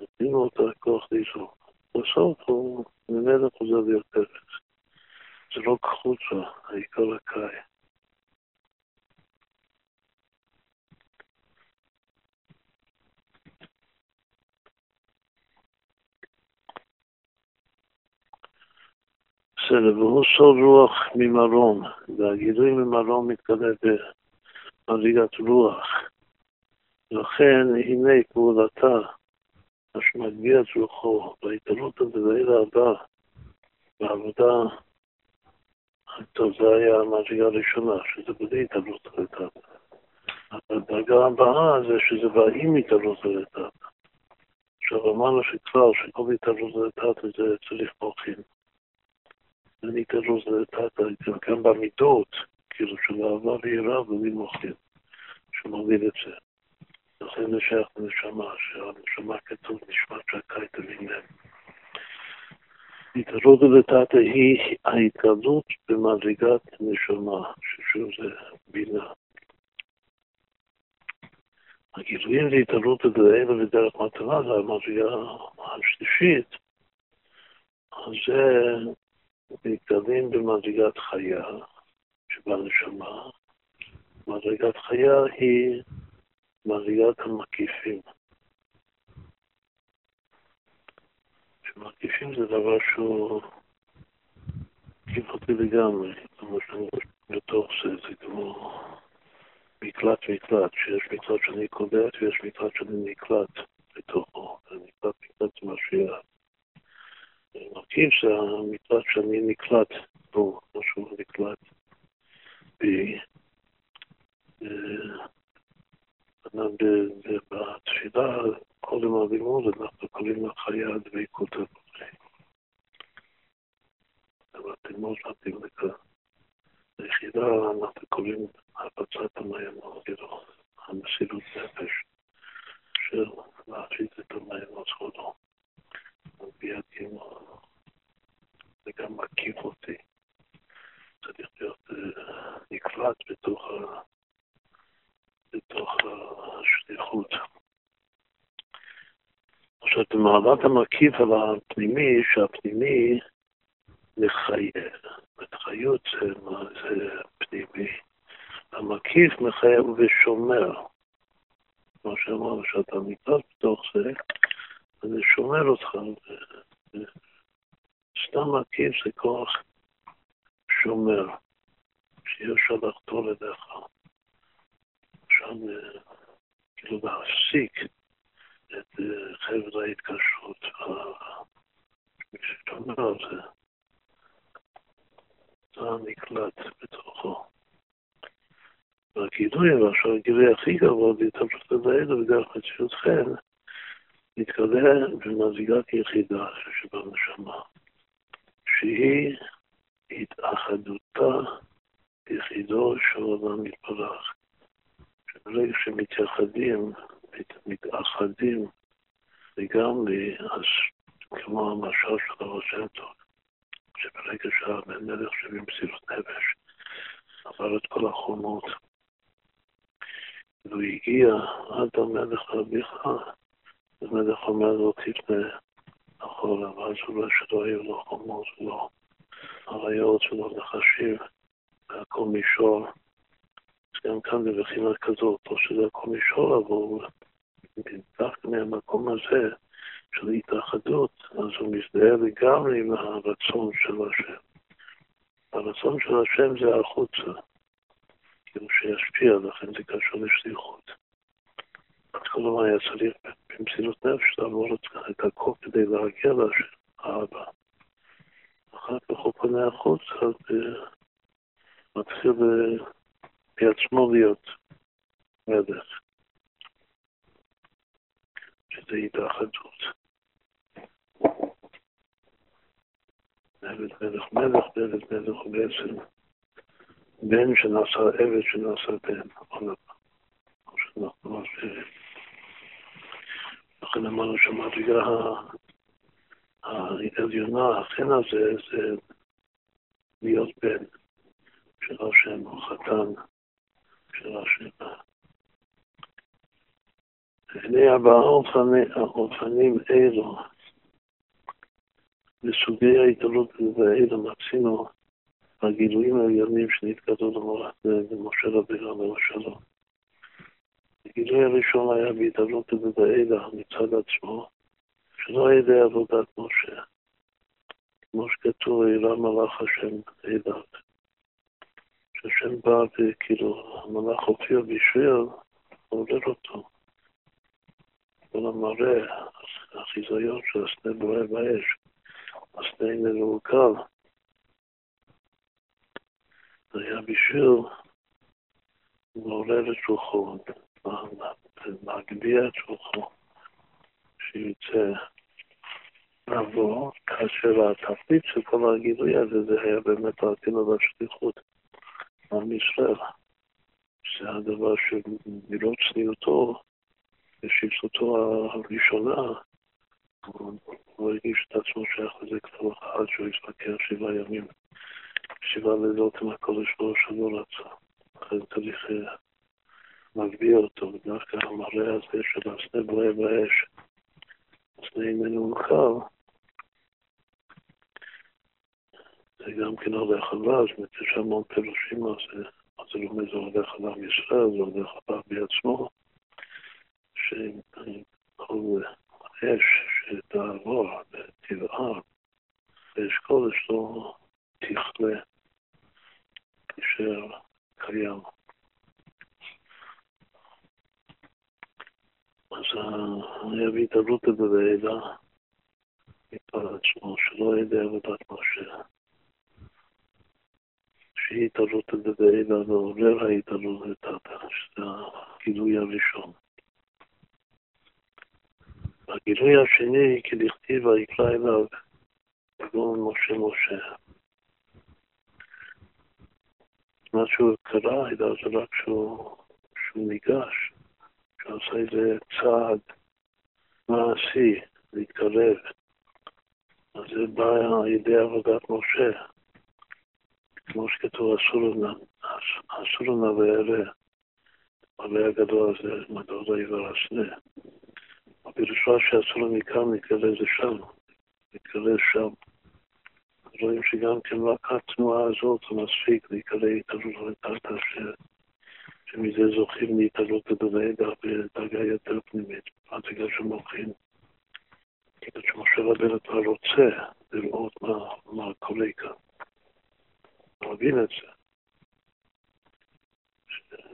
A: נותנים לו את הכוח לזרוק. בסוף הוא ממנו חוזר להיות אפס. זה לא קחוצה, העיקר הקאי. בסדר, והוא סוד רוח ממרום, והגילוי ממרום מתגלה במדרגת רוח. לכן, הנה פעולתה, מה שמגביה את רוחו, בהתעלות בליל הבא, בעבודה, טוב, זה היה המדרגה הראשונה, שזה בלי התעלות לטאטה. הדרגה הבאה זה שזה בא עם התעלות לטאטה. עכשיו אמרנו שכבר, שכל התעלות לטאטה זה צריך. אני כזו זה תת, גם במידות, כאילו של אהבה ויראה בלי מוחים, שמוביל את זה. לכן שייך לנשמה, שהנשמה כתוב נשמת שקי תביניהם. התעלות לתתא היא ההתגלות במדרגת נשמה, ששוב זה בינה. הגילויים להתעלות לאלה ודרך מטרה, זה המדרגה השלישית, אז זה מתגלים במדרגת חיה שבנשמה. מדרגת חיה היא מדרגת המקיפים. שמקיפים זה דבר שהוא כמעט לגמרי, כמו שאני בתוך זה, זה כמו מקלט מקלט, שיש מקלט שאני קולט ויש מקלט שאני נקלט בתוכו, נקלט מקלט זה משהו מרכיב שהמקלט שאני נקלט בו, שהוא נקלט בי. בתפילה, כל יום הלימוד, אנחנו קוראים לחיה דבקות הבוחרים. בתלמוד מתאים לכאן. ביחידה אנחנו קוראים הפצת המים, המסירות נפש של להפיץ את המים לזכותו. על פי הדין זה גם מקיף אותי. צריך להיות אה, נקלט בתוך, בתוך השליחות. עכשיו, במעלת המקיף על הפנימי, שהפנימי מחייב. חיות זה, זה פנימי. המקיף מחייב ושומר. כמו שאמרנו, שאתה נקלט בתוך זה, זה שומר אותך. סתם מקיף זה כוח שומר, אפשר לחתור אליך. שם כאילו להפסיק את חבר ההתקשרות. מי ששומר על זה, זה נקלט בתוכו. והגילוי, ועכשיו הגילוי הכי גבוה, בהתאפשרות לדעת בדרך מציאות חן, מתגלה במזיגת יחידה שבנשמה, שהיא התאחדותה יחידו של עולם יתברך. שברגע שמתייחדים, מתאחדים לגמרי, אז כמו המשל של הרב טוב, שברגע שהבן מלך שבמסירות נפש עבר את כל החומות, והוא הגיע עד המלך אביך, המלך אומר לו תפנה אחורה, ואז הוא רואה שלא היו לו חומות ולא אריות ולא נחשים, והכל מישור. אז גם כאן בבחינה כזאת, או שזה הכל מישור, אבל דווקא מהמקום הזה של התאחדות, אז הוא מזדהה לגמרי עם הרצון של השם. הרצון של השם זה החוצה, כאילו שישפיע, לכן זה קשור לשליחות. אז כל הזמן היה צריך במסירות נפש לעבור את הכל כדי להגיע לשם, האבא. אחר כך הוא פונה החוצה ומתחיל בעצמו להיות מלך, שזה התאחדות. עבד מלך מלך, ועבד מלך הוא בעצם בן שנעשה עבד שנעשה בן, כמו שאנחנו מסבירים. לכן אמרנו שהמדרגה העליונה, החן הזה, זה להיות בן של השם, או חתן של השם. הנה ארבעה אופנים אלו, בסוגי ההתעלות והאלה מצינו הגילויים העליונים שנתגלו למשה רבינו עליו השלום. הגילוי הראשון היה בהתעלות ובאלה מצד עצמו, שלא על ידי עבודת משה. כמו שכתוב, אלה מלאך השם אילת. שהשם בא וכאילו המלאך הופיע בשביל לעודד אותו. כל המראה, החיזיון של הסנה בוער באש, הסנה מלוקל. זה היה בשביל לעורר את רוחו, להגביה את רוחו, שיצא לעבור, כאשר התפקיד של כל הגילוי הזה זה היה באמת להטיל על השליחות עם ישראל. זה הדבר שמראות צניעותו ושבסותו הראשונה, הוא הרגיש את עצמו שייך לזה כבר אחד שהוא יתפקר שבעה ימים, שבעה לילות עם הקודש ברוך הוא רצה. לכן צריך להגביה אותו, ודווקא המראה הזה של הסנה בוער באש, הסנה איננו מוכר, זה גם כן הולך עליו, זאת אומרת, יש המון פירושים על זה. מה זה לומד, זה הולך על עם ישראל, זה הולך עליו בעצמו, שכל אש שתעבור ותבער, ואש קודש לא תכלה, תישאר קיים. אז אני אביא את הרוטה בוועדה, מפעל עצמו, שלא ידע עבודת משה. שהיא התעלות לדעילה ועורר ההתעלות לטאטה, שזה הגילוי הראשון. הגילוי השני, כדכתיב ויקרא אליו, אדון משה משה. מה שהוא קרא, אלא זה רק שהוא, שהוא ניגש. עושה איזה צעד מעשי, להתקרב. אז זה בא על ידי עבודת משה. כמו שכתוב, אסור לנו וירא, עולה הגדול הזה, מדור העבר הסנה. הפירושה שאסור מכאן להתקרב זה שם, להתקרב שם. רואים שגם כן רק התנועה הזאת מספיק להיקרא התעלות ותחתא שמזה זוכים להתעלות בדרגה בדרגה יותר פנימית, עד בגלל שמוכרים. כאילו שמשה רבנו כבר רוצה לראות מה, מה קורה כאן. מבין את זה.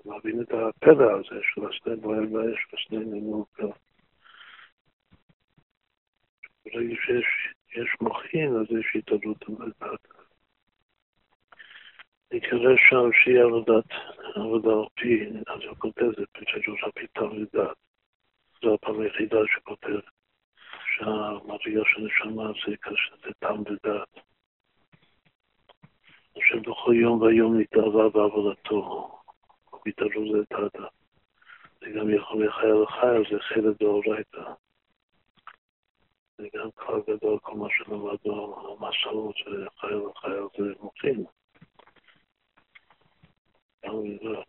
A: מבין את הפלא הזה של הסנה בוער באש והסנה נמוך. ברגע שיש מוחין, אז יש התעלות בדעת. יקרא שם שהיא עבודת, עבודה על פי, אז הוא כותב, זה פרשת על פי תלמידת. זו הפעם היחידה שכותב שהמדרגה של נשמה זה כאשר זה תם ודעת. אשר בכל יום ויום נתערבה בעבודתו, ובהתערבות זה דעתה. זה גם יכול לחייל לחייל, זה חלק דאורייתא. זה גם כלל גדול, כל מה שלמדנו, המסעות וחייל לחייל זה מוחין. גם מזרח.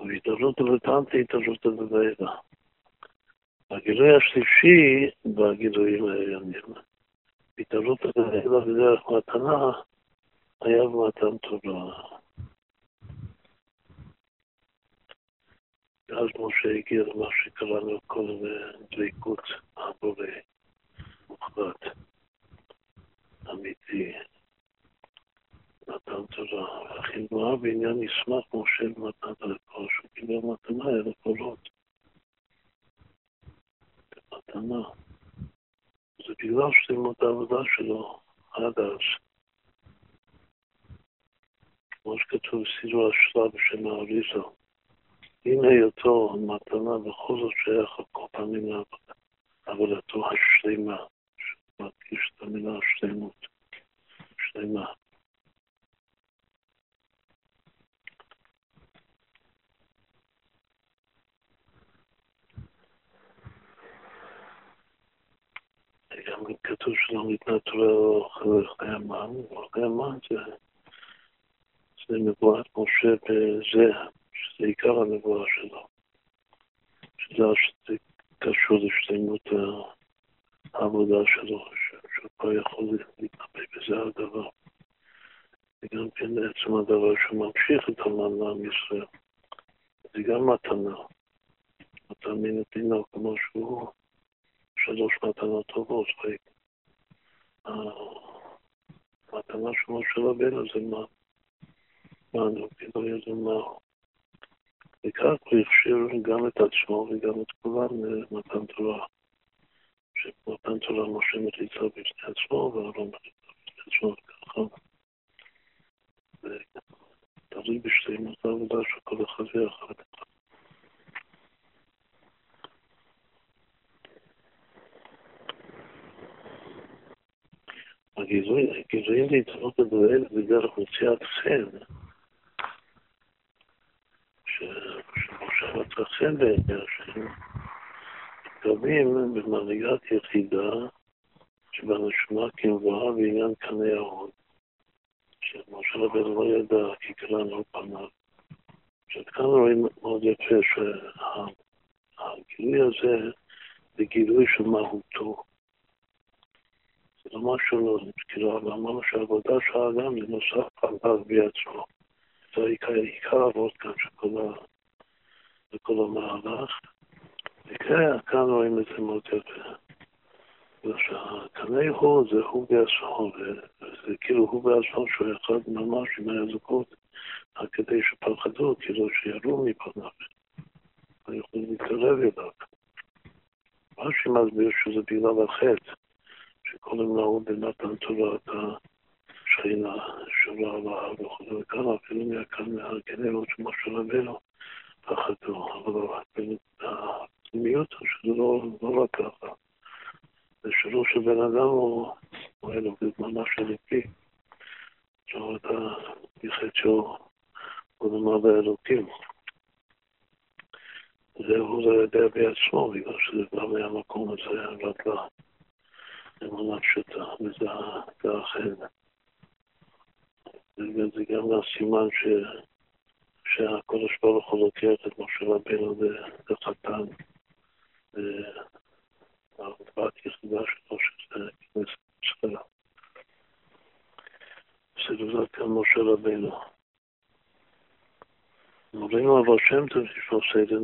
A: והתערבות דלתנתי התערבות דלתנתי. הגילוי השלישי בגילויים העליונים. התערבות הדלתנתי בדרך מתנה היה במתן תורה. ואז משה הגיע למה שקראנו קודם דבקות הבורא, מוחלט, אמיתי. מתן תורה. והחיבורה בעניין ישמח משה במתנת הכל, שהוא קיבל מתנה אל הקולות. מתנה. זה בגלל שלמוד העבודה שלו עד אז. כמו שכתוב סידור השלב בשם האריזה. עם היותו מתנה בכל זאת שייך על כל פעמים לעבודתו השלמה, שמדגיש את המילה השלמות, שלמה. גם כתוב שלא ניתנה תורה אחרי המן, ואחרי המן זה, זה נבואת משה בזה, שזה עיקר הנבואה שלו. שזה קשור לשלמות העבודה שלו, שהוא כבר יכול להתנבא בזה הדבר. וגם כן עצם הדבר שהוא ממשיך את המן לעם ישראל. זה גם מתנה. מתנה מן התינוק כמו שהוא שלוש מתנות טובות, המתנה של משה רבנו זה מה? מה, נו, כאילו זה מה? וכך הוא הכשיר גם את עצמו וגם את כולם למתן תורה. שמתן תורה משה מחיצה בפני עצמו ואהרון מחיצה בפני עצמו וככה. תלוי בשלמות העבודה של כל אחד ואחד. הגילויים להתעלות בבראל בדרך מציאת חן, שמשה מצא חן בעיני השם, מתקרבים במנהיגת יחידה שבנשמה כמבואה בעניין קנה ההוד, שמשה רבנו לא ידע כי כלל על פניו. עכשיו כאן רואים מאוד יפה שהגילוי הזה זה גילוי של מהותו. זה לא משהו לא, כאילו, אמרנו שהעבודה של האדם זה נוסף עליו בעצמו. זה עיקר העבוד כאן של כל המהלך. וכאן רואים את זה מאוד יפה. שהקנה הוא זה הוא בעצמו, וזה כאילו הוא בעצמו שהוא אחד ממש עם האזוקות, רק כדי שפחדו, כאילו שירו מפניו, ויכולו להתקרב אליו. מה שמסביר שזה בגלל החטא. שקודם נהוג במתן תורת השכינה שורה על ההר וכו' וכאן אפילו מהכאן מהגנרות של משה רבנו פחדו, אבל הפנימיות שזה לא, לא רק ככה. זה שלו של בן אדם הוא, הוא אלוקות ממש אלוקי. זאת אומרת, מחטא שהוא הוא נאמר באלוקים. זה הוא לא יודע בעצמו, בגלל שזה בא מהמקום הזה, רק לאמונה פשוטה, וזה האחר. זה גם הסימן ש... שהקודש ברוך הוא לוקח את משה רבינו לחתן, והבת יחידה שלו, שזה כנסת ישראל. סגולה גם משה רבינו. מורינו אבל שם לו סדר,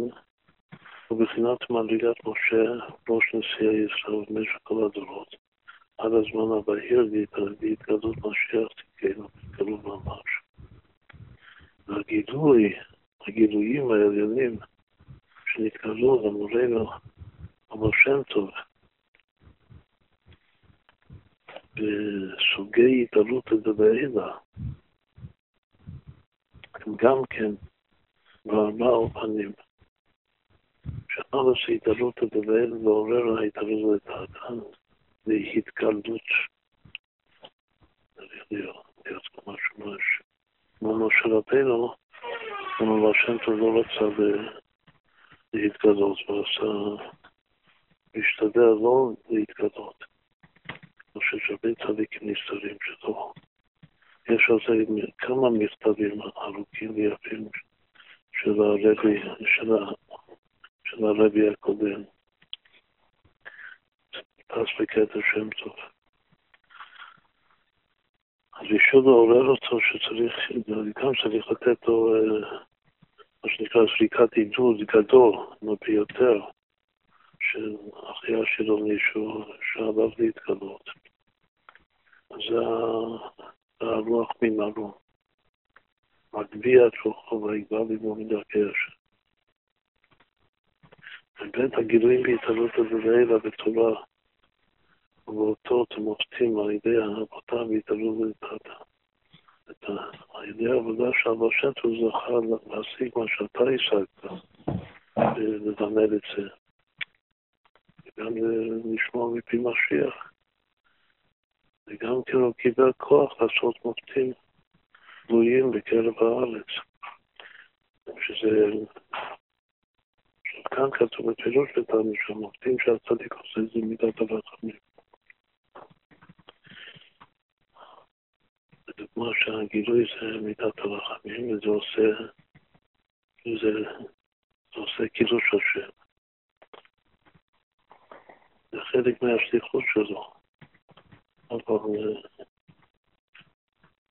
A: ובחינת מדרגת משה, ראש נשיאי ישראל במשך כל הדורות, עד הזמן הבהיר והתגלות משיח תקנו, התגלו ממש. והגילוי, הגילויים העליונים שנתגלו למורנו אבל שם טוב, בסוגי התעלות לדבעילה, הם גם כן בארבע אופנים. שאחר שהתעלות לדבעילה ועורר ההתעלות לדעתן, והתקלדות. צריך להיות, משהו משהו. כמו משה רבינו, אבל השם טוב לא רצה להתגלות, הוא רצה להשתדל לא להתגלות. אני חושב שהרבה צדיקים נסתרים שלו. יש על זה כמה מכתבים ארוכים ויפים של הרבי, של הרבי הקודם. פס בקטע שם טוב. אז בשביל לעורר אותו שצריך, גם צריך לתת לו מה שנקרא זריקת עידוד גדול, ביותר, של אחיה שלו מישהו שעליו להתגלות. זה הרוח ממרום. מגביה את רוחו ויגבר ליבו מדרכי השם. ובאמת הגילויים בהתעלות הדבלה בתורה ובאותות ומופתים על ידי אבותם והתעלות לדעתה. על ידי העבודה של שם הוא זכה להשיג מה שאתה השגת, וללמד את זה. וגם לשמוע מפי משיח. וגם כן הוא קיבל כוח לעשות מופתים גלויים בקרב הארץ. שזה, כאן כתוב בפירוש לטעמי שהמופתים שהצדיק עושה זה מידת הרחמים. לדוגמה שהגילוי זה מידת הרחמים, וזה עושה, זה, זה עושה קידוש השם. זה חלק מהשליחות שלו. אבל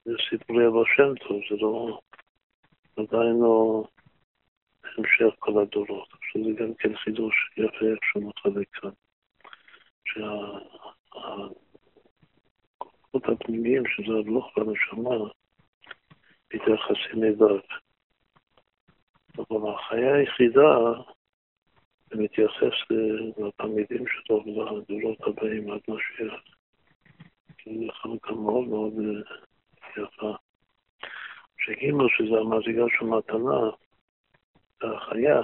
A: זה סיפורי אבא שם טוב, זה לא, עדיין לא המשך כל הדורות. עכשיו זה גם כן חידוש יפה איך שהוא מחלק כאן. שהכוחות הפנימיים, שזה הלוך והנשמה, מתייחסים אליו. אבל החיה היחידה, זה מתייחס לתלמידים שלו ולדורות הבאים עד משיח. זו חלוקה מאוד מאוד אה, יפה. שג' שזה המזיגה של מתנה, החיה,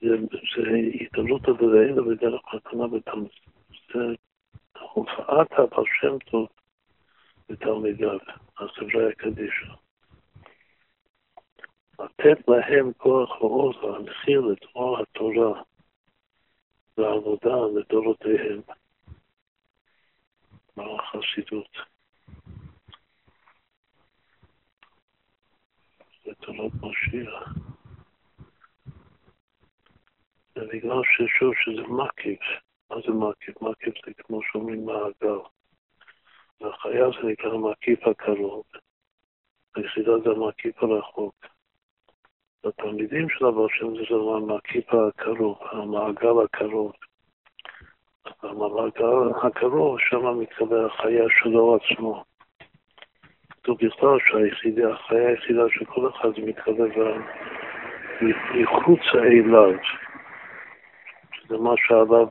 A: זה, זה התעלות הדלעילה בדרך מתנה בתלמיד. הופעת הבעל שם טוב בתלמידיו, הסברי הקדישה. לתת להם כוח ועוז להנחיל את אור התורה והעבודה לדורותיהם. החסידות. זה תורת משיח. זה בגלל ששוב שזה מקיף. מה זה מקיף? מקיף זה כמו שאומרים מעגל. והחיה זה נקרא המקיף הקרוב. היחידה זה המקיף הרחוק. התלמידים של אבר שם זה המקיף הקרוב, המעגל הקרוב. במעגל הקרוב, שם מתקבל החיה שלו עצמו. כתוב בכלל שהיחידה, החיה היחידה של כל אחד זה מתקבל מחוצה אליו, שזה מה שעליו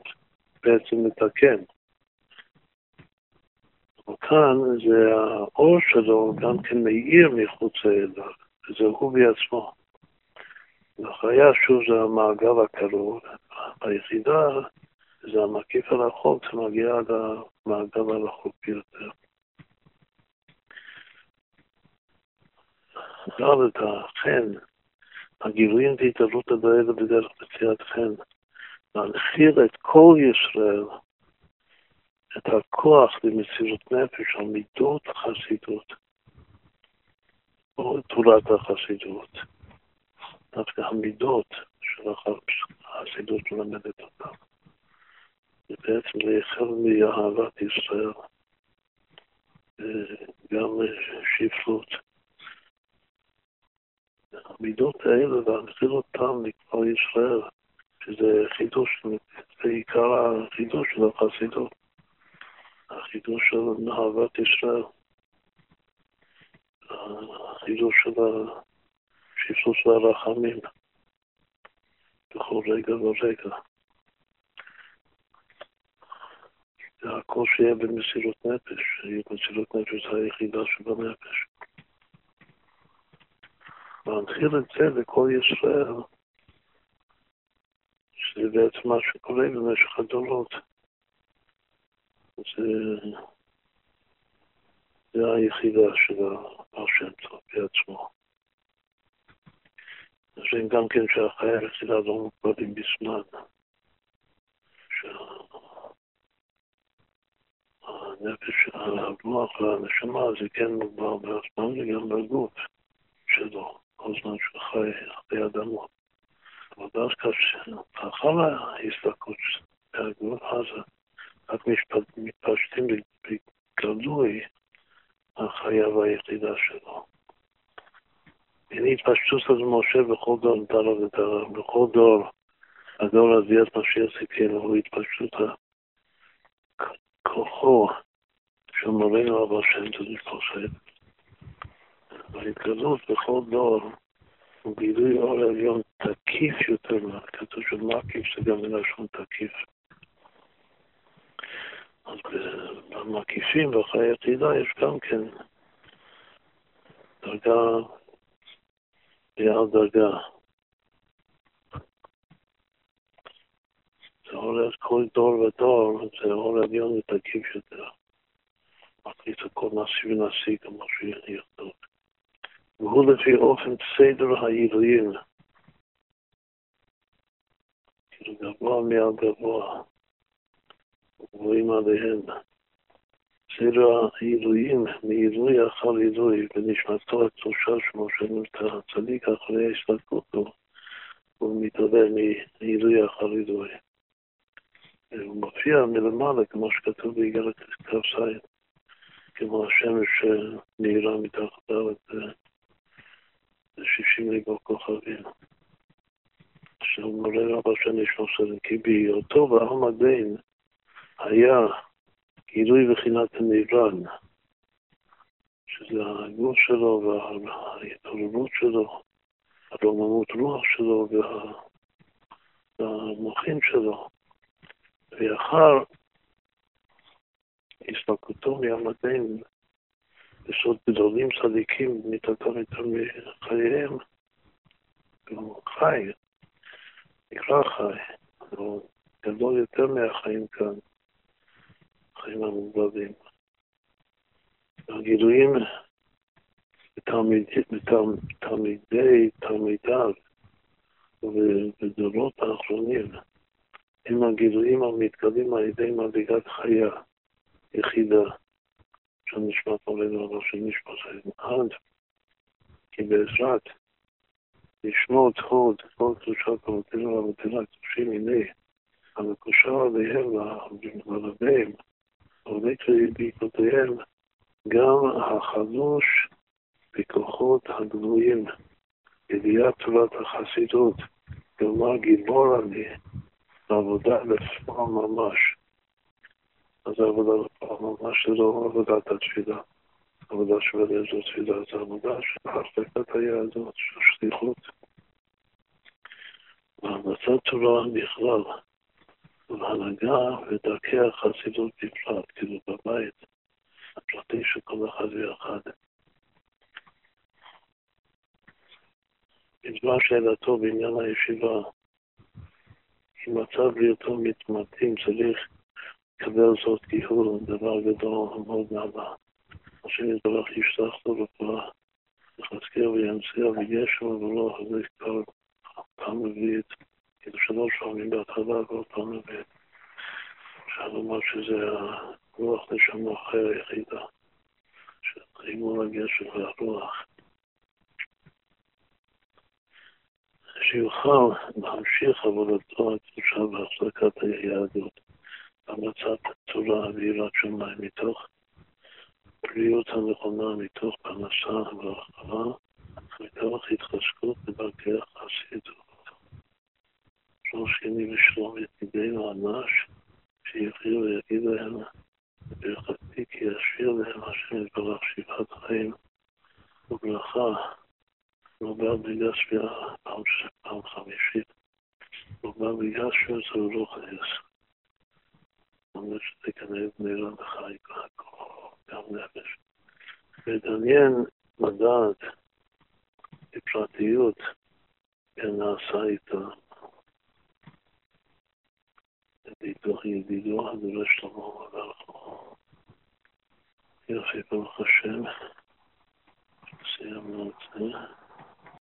A: בעצם מתקן. וכאן זה האור שלו גם כן מאיר מחוצה אליו, וזה הוא בעצמו. והחיה שוב זה המעגל הקרוב, היחידה זה המקיף הרחוק, זה מגיע עד המעגל הרחוק ביותר. את החן הגילויים והתעלות הדיילה בדרך מציאת חן. להנחיל את כל ישראל, את הכוח למסירות נפש, המידות החסידות, לא תורת החסידות, דווקא המידות של החסידות מלמדת אותם. זה בעצם להיחל מאהבת ישראל, גם שפלות. המידות האלה, להנחיל אותם לכלל ישראל, שזה חידוש, זה עיקר החידוש של החסידות, החידוש של אהבת ישראל, החידוש של השפלות והרחמים בכל רגע ורגע. הכל שיהיה במסירות נפש, מסירות נפש זה היחידה שבנפש. להנחיל את זה לכל ישראל, שזה בעצם מה שקורה במשך הדורות. זה, זה היחידה של השם טוב בעצמו. זה גם כן שהחיי היחידה לא מוגבלים בזמן. שהנפש, הרוח והנשמה זה כן מוגבל בזמן וגם בגוף שלו, כל זמן שהוא חי אחרי אדמות. לאחר ההסתכלות מהגבול הזה, רק מתפשטים בגלוי החיה והיחידה שלו. הנה התפשטות של משה בכל דור דרה ודרה, בכל דור, הדור עשיית משיח זקנו, הוא התפשטות כוחו של מורנו אבא שם תדעי חושב. וההתגלות בכל דור הוא גילוי אור עליון תקיף יותר, כתוב שמקיף זה גם מלשון תקיף. אז במקיפים, בחיי יחידה, יש גם כן דרגה ועל דרגה. זה הולך כל דור ודור, זה אור עליון ותקיף יותר. מחליט הכל נשיא ונשיא כמו שיכתוב. והוא לפי אופן סדר העילויים. כאילו גבוה מעל גבוה, רואים עליהם. סדר העילויים מעילוי אחר עילוי, ונשמתו הקדושה שמו של הצדיק אחרי הסתכלותו, הוא מתעלה מעילוי אחר עילוי. הוא מופיע מלמעלה, כמו שכתוב באיגרת כ"ז, כמו השמש שנהירה מתחת לארץ. שישים ריבו כוכבים. עכשיו מורה רבא שאני שלושה, כי בהיותו בעם הדין היה גילוי בחינת הנבלן, שזה הגוף שלו וההתעוררות שלו, הרוממות רוח שלו והמוחים שלו. ואחר הסתלקותו מהמדעים יסוד גדולים צדיקים מתעתר יותר מחייהם, הוא חי, נקרא חי, הוא גדול יותר מהחיים כאן, החיים המוגבלים. הגילויים בתלמידי, תלמידיו ובדורות האחרונים הם הגילויים המתקבלים על ידי מדרגת חיה יחידה. של נשמת עולנו אבל של נשמת עד כי בעזרת לשמור הוד כל קדושת אבותינו ואבותינו הקדושים הנה המקושר עליהם ולרביהם עובד בעקבותיהם גם החלוש בכוחות הגלויים. ידיעת תורת החסידות כלומר גיבור אני לעבודה לפועל ממש אז העבודה ממש לא עבודת התפילה. עבודה של איזו תפילה זה עבודה של החלטת היהדות, של שליחות. והמלצת תורה בכלל, והנהגה ודרכי החסידות בפרט, כאילו בבית הפרטי של כל אחד ואחד. בזמן שאלתו בעניין הישיבה, אם מצב בהיותו מתמתים צריך לקבל זאת הוא דבר גדול מאוד נעלה. השם יתברך ישלח לו רפואה, יחזקאל וינציח וישו ולא אחרי כל פעם רביעית, כאילו שלוש פעמים בהתחלה ועוד פעם רביעית. אפשר לומר שזה הרוח נשמה אחר היחידה, שרימון הגשם והרוח. שיוכל להמשיך עבודתו הקדושה בהחזקת היהדות, בהמצאת צורה ויראת שמיים מתוך בריאות הנכונה, מתוך פרנסה והרחבה, מתוך התחזקות בדרכי החסידות. שלוש שני ושלום ידידינו הנש, שיחיו ויגיד להם ברכתי כי ישאיר להם השם יתברך שבעת חיים וברכה לא בא בגלל שביעה פעם חמישית, לא בא בגלל שזה רוח נס. אומר שזה כנראה בנירה בחי גם נפש. ודעניין לדעת בפרטיות נעשה איתה מתוך ידידו הדורש שלמה וברכו. יופי, ברוך השם, סיימנו את זה.